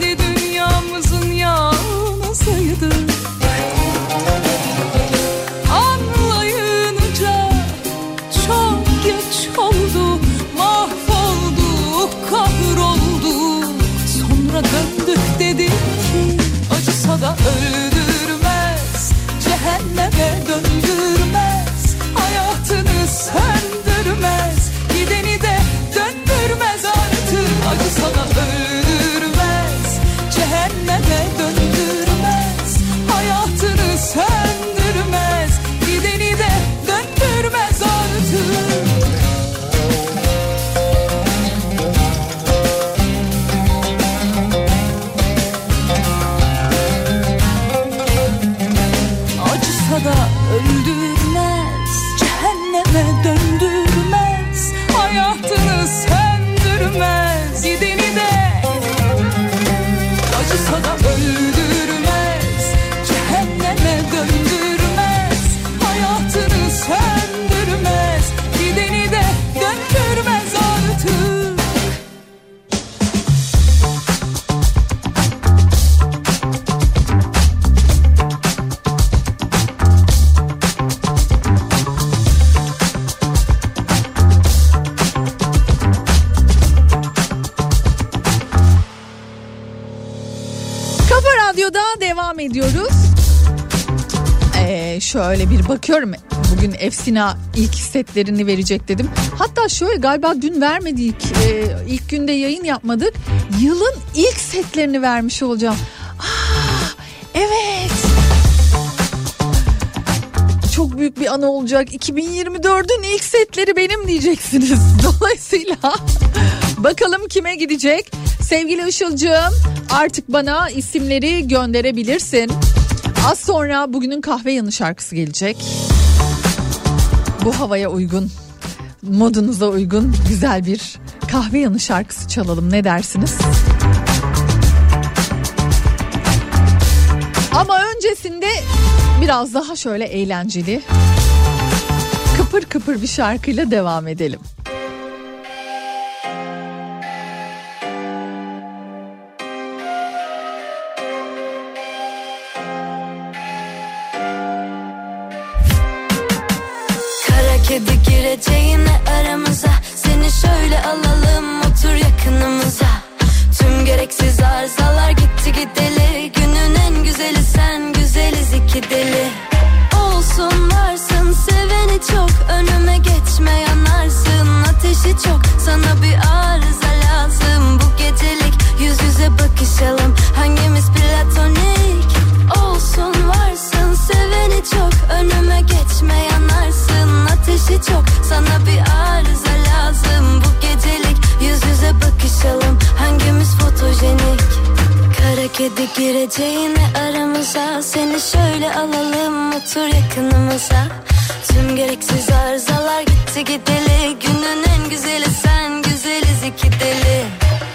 Şöyle bir bakıyorum. Bugün Efsina ilk setlerini verecek dedim. Hatta şöyle galiba dün vermedik. Ee, ilk günde yayın yapmadık. Yılın ilk setlerini vermiş olacağım. Aa, evet. Çok büyük bir anı olacak. 2024'ün ilk setleri benim diyeceksiniz. Dolayısıyla bakalım kime gidecek? Sevgili Işıl'cığım artık bana isimleri gönderebilirsin. Az sonra bugünün kahve yanı şarkısı gelecek. Bu havaya uygun, modunuza uygun güzel bir kahve yanı şarkısı çalalım ne dersiniz? Ama öncesinde biraz daha şöyle eğlenceli, kıpır kıpır bir şarkıyla devam edelim. Gereksiz arızalar gitti gideli. Günün en güzeli sen güzeliz iki deli. Olsun varsın seveni çok. Önüme geçme yanarsın ateşi çok. Sana bir arıza lazım. Bu gecelik Yüz yüze bakışalım. Hangimiz platonik? Olsun varsın seveni çok. Önüme geçme yanarsın ateşi çok. Sana bir arıza Kedi gireceğine aramıza. Seni şöyle alalım otur yakınımıza. Tüm gereksiz arızalar gitti gideli. Günün en güzeli sen güzeliz iki deli.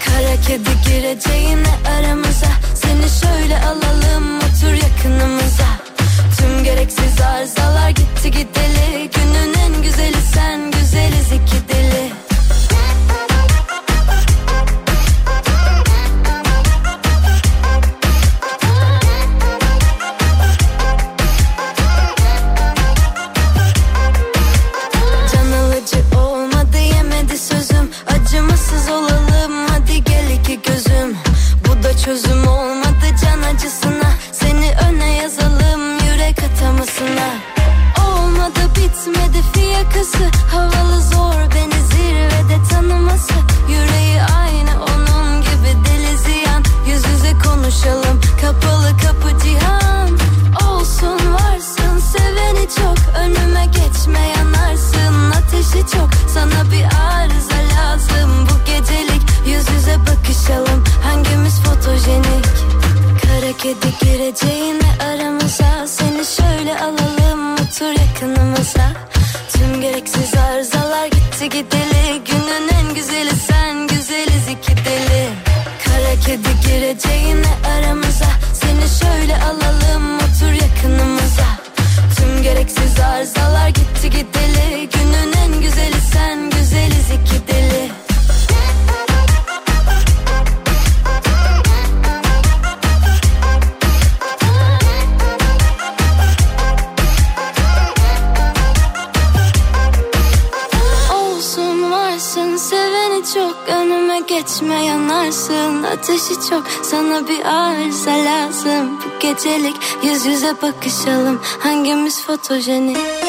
Kara kedi gireceğine aramıza. Seni şöyle alalım otur yakınımıza. Tüm gereksiz arızalar gitti gideli. birlik Yüz yüze bakışalım. Hangimiz fotojenik?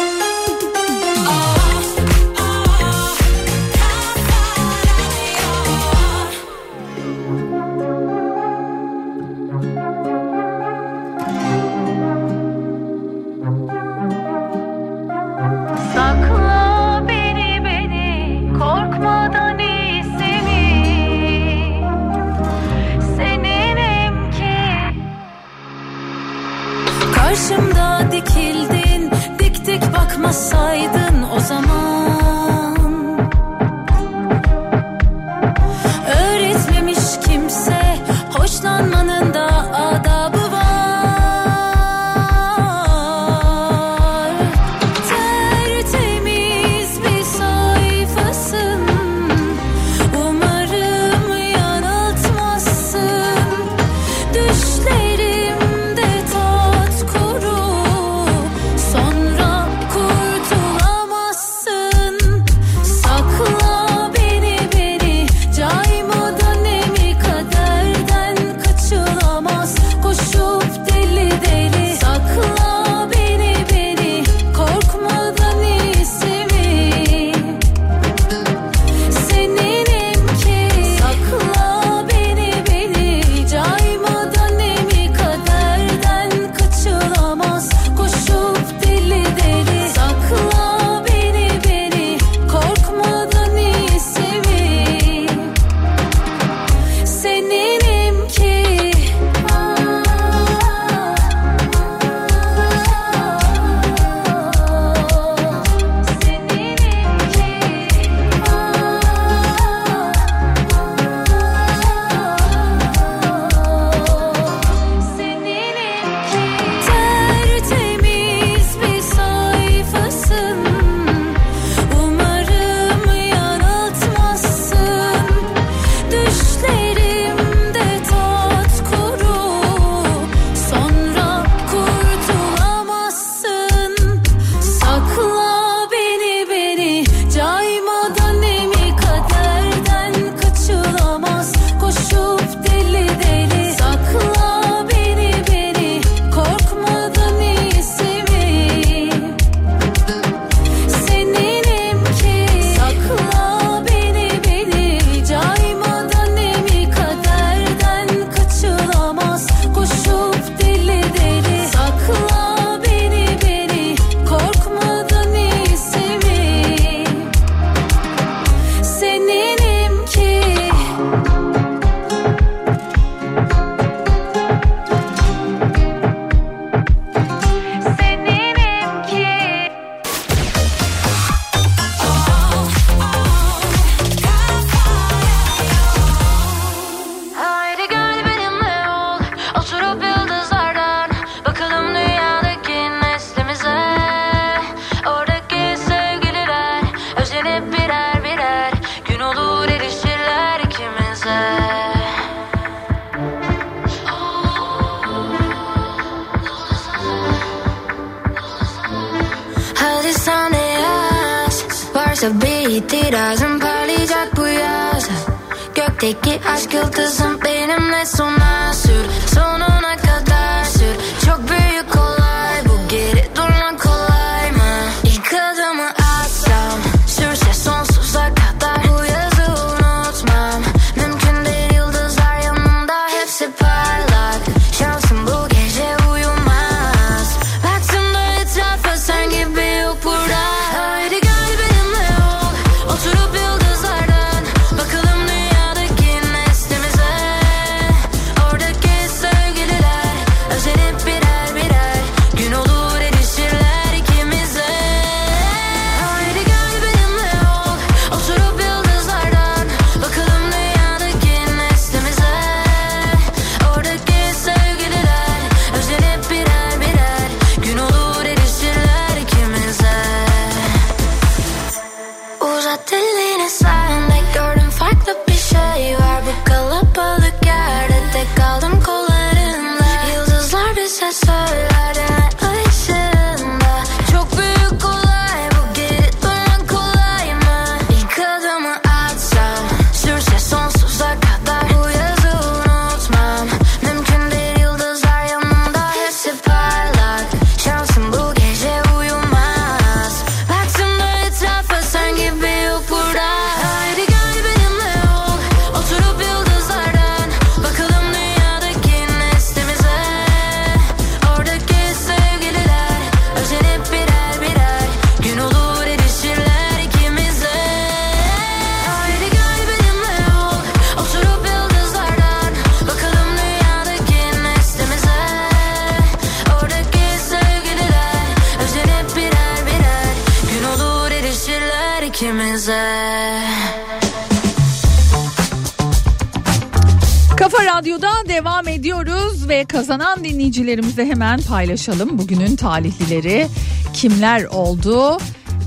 Dinleyicilerimize hemen paylaşalım. Bugünün talihlileri kimler oldu?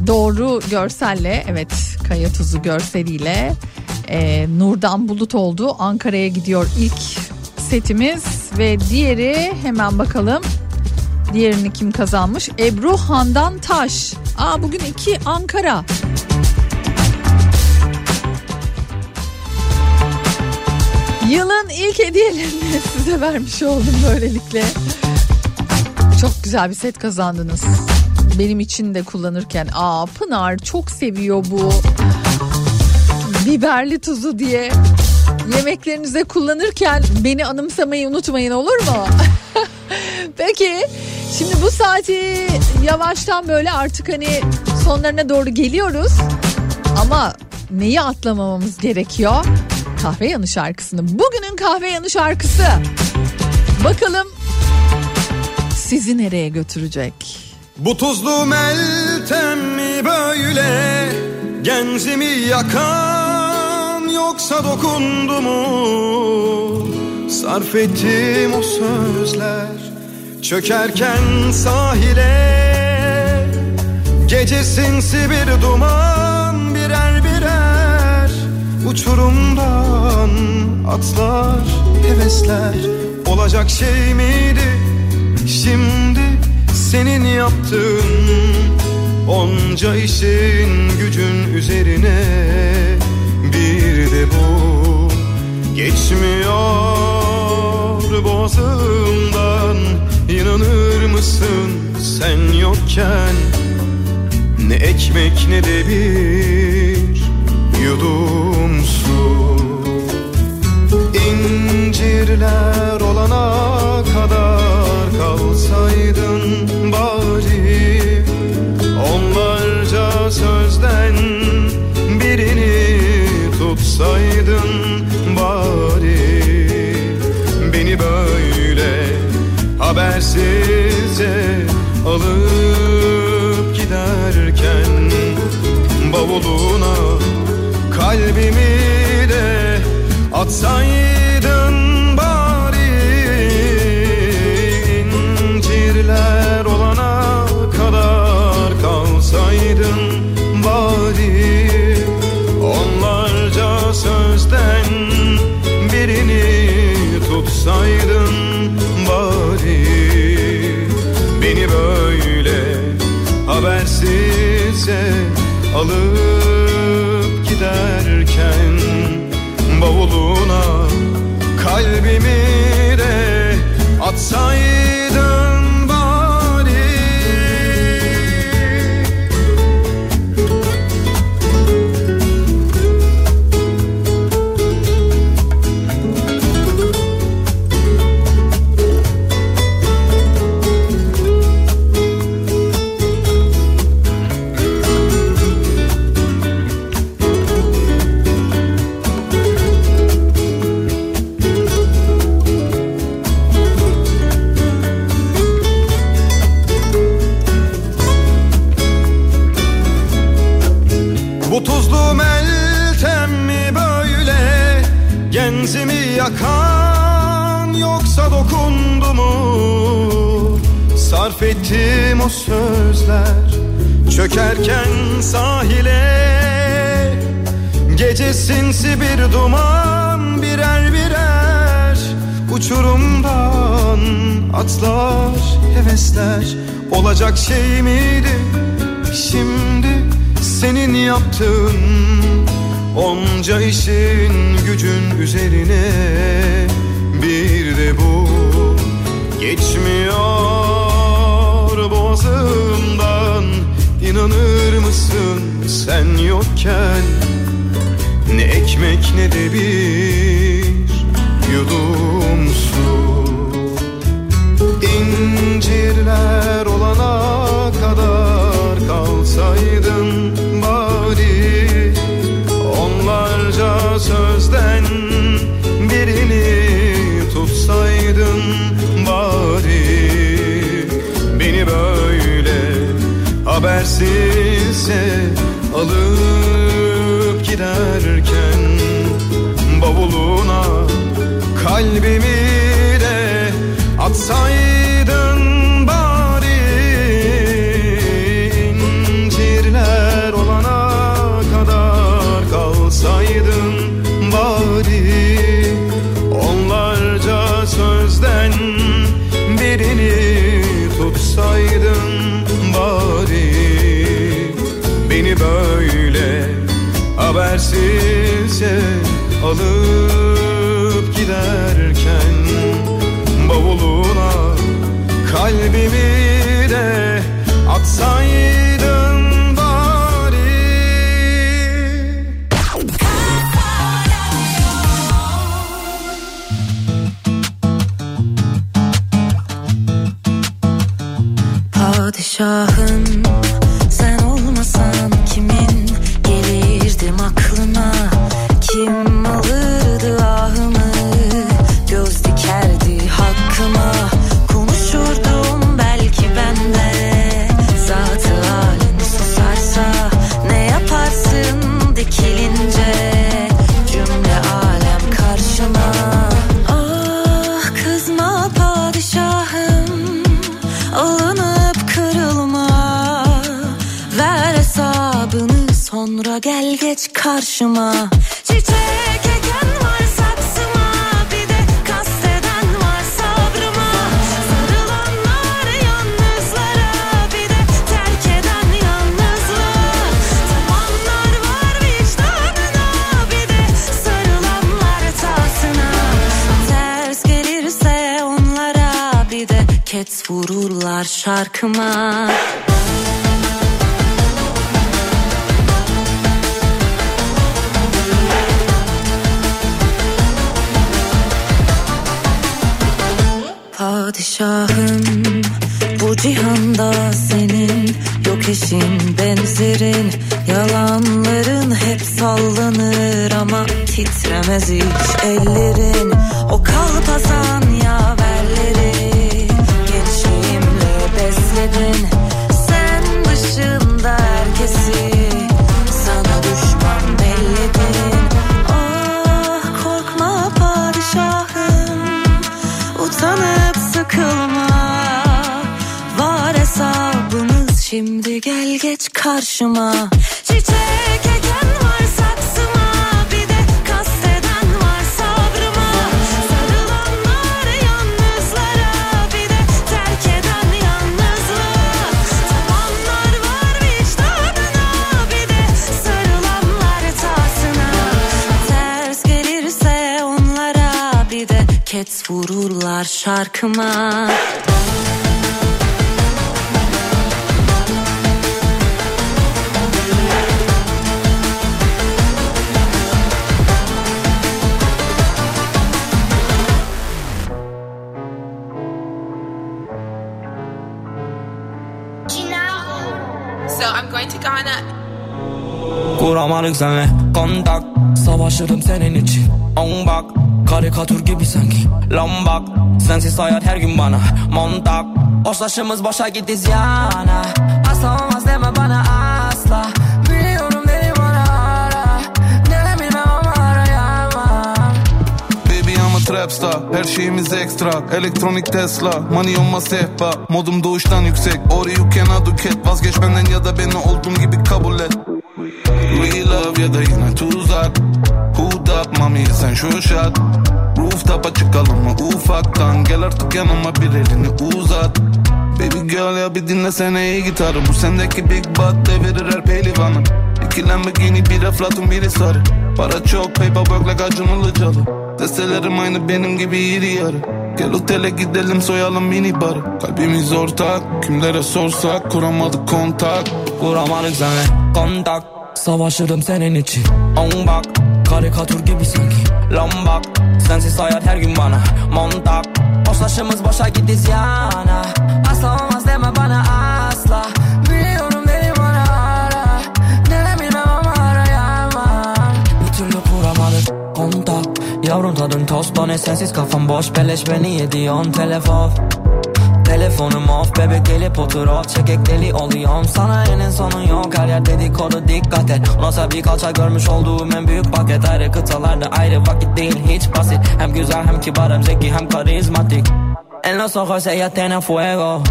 Doğru görselle evet kaya tuzu görseliyle e, Nurdan Bulut oldu. Ankara'ya gidiyor ilk setimiz ve diğeri hemen bakalım. Diğerini kim kazanmış? Ebru Handan Taş. Aa bugün iki Ankara. Yılın ilk hediyelerini size vermiş oldum böylelikle. Güzel bir set kazandınız. Benim için de kullanırken aa Pınar çok seviyor bu biberli tuzu diye. Yemeklerinize kullanırken beni anımsamayı unutmayın olur mu? Peki şimdi bu saati yavaştan böyle artık hani sonlarına doğru geliyoruz. Ama neyi atlamamamız gerekiyor? Kahve yanı şarkısını. Bugünün kahve yanı şarkısı. Bakalım sizi nereye götürecek? Bu tuzlu meltem mi böyle? Genzimi yakan yoksa dokundu mu? Sarf ettim o sözler Çökerken sahile. Gece sinsi bir duman birer birer Uçurumdan atlar hevesler. Olacak şey miydi şimdi senin yaptığın Onca işin gücün üzerine Bir de bu. Geçmiyor boğazımdan İnanır mısın sen yokken? Ne ekmek ne de bir yudum su. İncirler olana tutsaydın bari. Beni böyle habersizce alıp giderken Bavuluna kalbimi de atsaydın alır. sözler Çökerken sahile. Gece sinsi bir duman birer birer Uçurumdan atlar hevesler. Olacak şey miydi şimdi senin yaptığın? Onca işin gücün üzerine bir de bu geçmiyor. İnanır mısın sen yokken? Ne ekmek ne de bir yetersizse alıp giderken bavuluna kalbimi de atsaydın. alıp giderken Bavuluna kalbimi de atsaydın bari. Padişahım come on Kuramadık senle kontak Savaşırım senin için. On bak Karikatür gibi sanki. Lombak Sensiz hayat her gün bana. Montak. Hoşlaşımız boşa gitti ziyana. Asla olmaz deme bana asla. Biliyorum beni bana ara. Ne bilmem ama arayamam. Baby I'm a trap star. Her şeyimiz ekstra. Elektronik Tesla. Money on my sehpa. Modum doğuştan yüksek. Or you cannot cat Vazgeç benden ya da beni olduğum gibi kabul et Love ya da yine tuzak Hood up mami sen şu şat. Rooftop'a çıkalım mı ufaktan? Gel artık yanıma bir elini uzat. Baby girl ya bir dinlesene iyi gitarı. Bu sendeki big butt devirir her pehlivanı. İki Lamborghini bir Eflatun biri sarı. Para çok paperwork like Acun Ilıcalı. Destelerim aynı benim gibi iri yarı. Gel otele gidelim soyalım mini barı. Kalbimiz ortak kimlere sorsak kuramadık kontak. Kuramadık senle kontak Savaşırım senin için. On bak Karikatür gibi sanki. Lombak Sensiz hayat her gün bana. Montak. Hoşlaşımız boşa gitti ziyana. Asla olmaz deme bana asla. Biliyorum beni bana ara. Ne bilmem ama arayamam. Bir türlü kuramadık kontak. Yavrum tadın tost tane sensiz kafam boş. Beleş beni yedi on telefon Telefonum off bebek gelip otur off Çekek deli oluyorum. Sana enin sonu yok. Her yer dedikodu dikkat et. Nasıl bir kalça görmüş olduğum en büyük paket. Ayrı kıtalarda ayrı vakit değil. Hiç basit. Hem güzel hem kibar hem zeki hem karizmatik. En los ojos ella tiene fuego.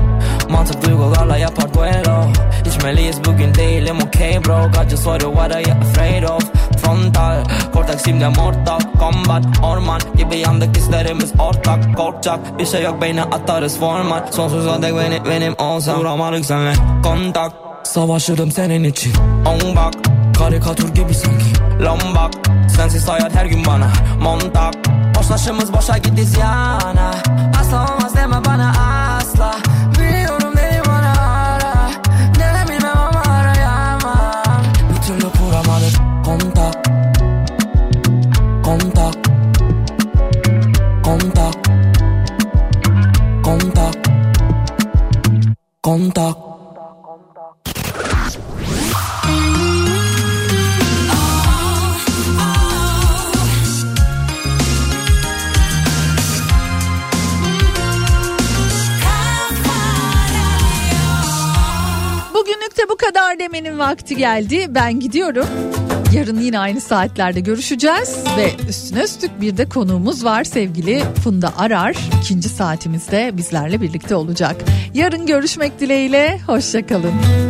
Mantık duygularla yapar duelo İçmeliyiz. Bugün değilim. Okay bro. Got just what what are you afraid of Frontal. Kortak simde mortal Combat orman gibi yandık hislerimiz ortak. Korkacak bir şey yok beyne atarız format Sonsuza dek benim, benim olsam. Duramadık senle kontak. Savaşırım senin için. On bak Karikatür gibi sanki. Lombak Sensiz hayat her gün bana Montak. Hoşlaşımız boşa gitti ziyana Asla Kontak Bugünlük de bu kadar demenin vakti geldi. Ben gidiyorum. Yarın yine aynı saatlerde görüşeceğiz ve üstüne üstlük bir de konuğumuz var sevgili Funda Arar. İkinci saatimizde bizlerle birlikte olacak. Yarın görüşmek dileğiyle, hoşçakalın.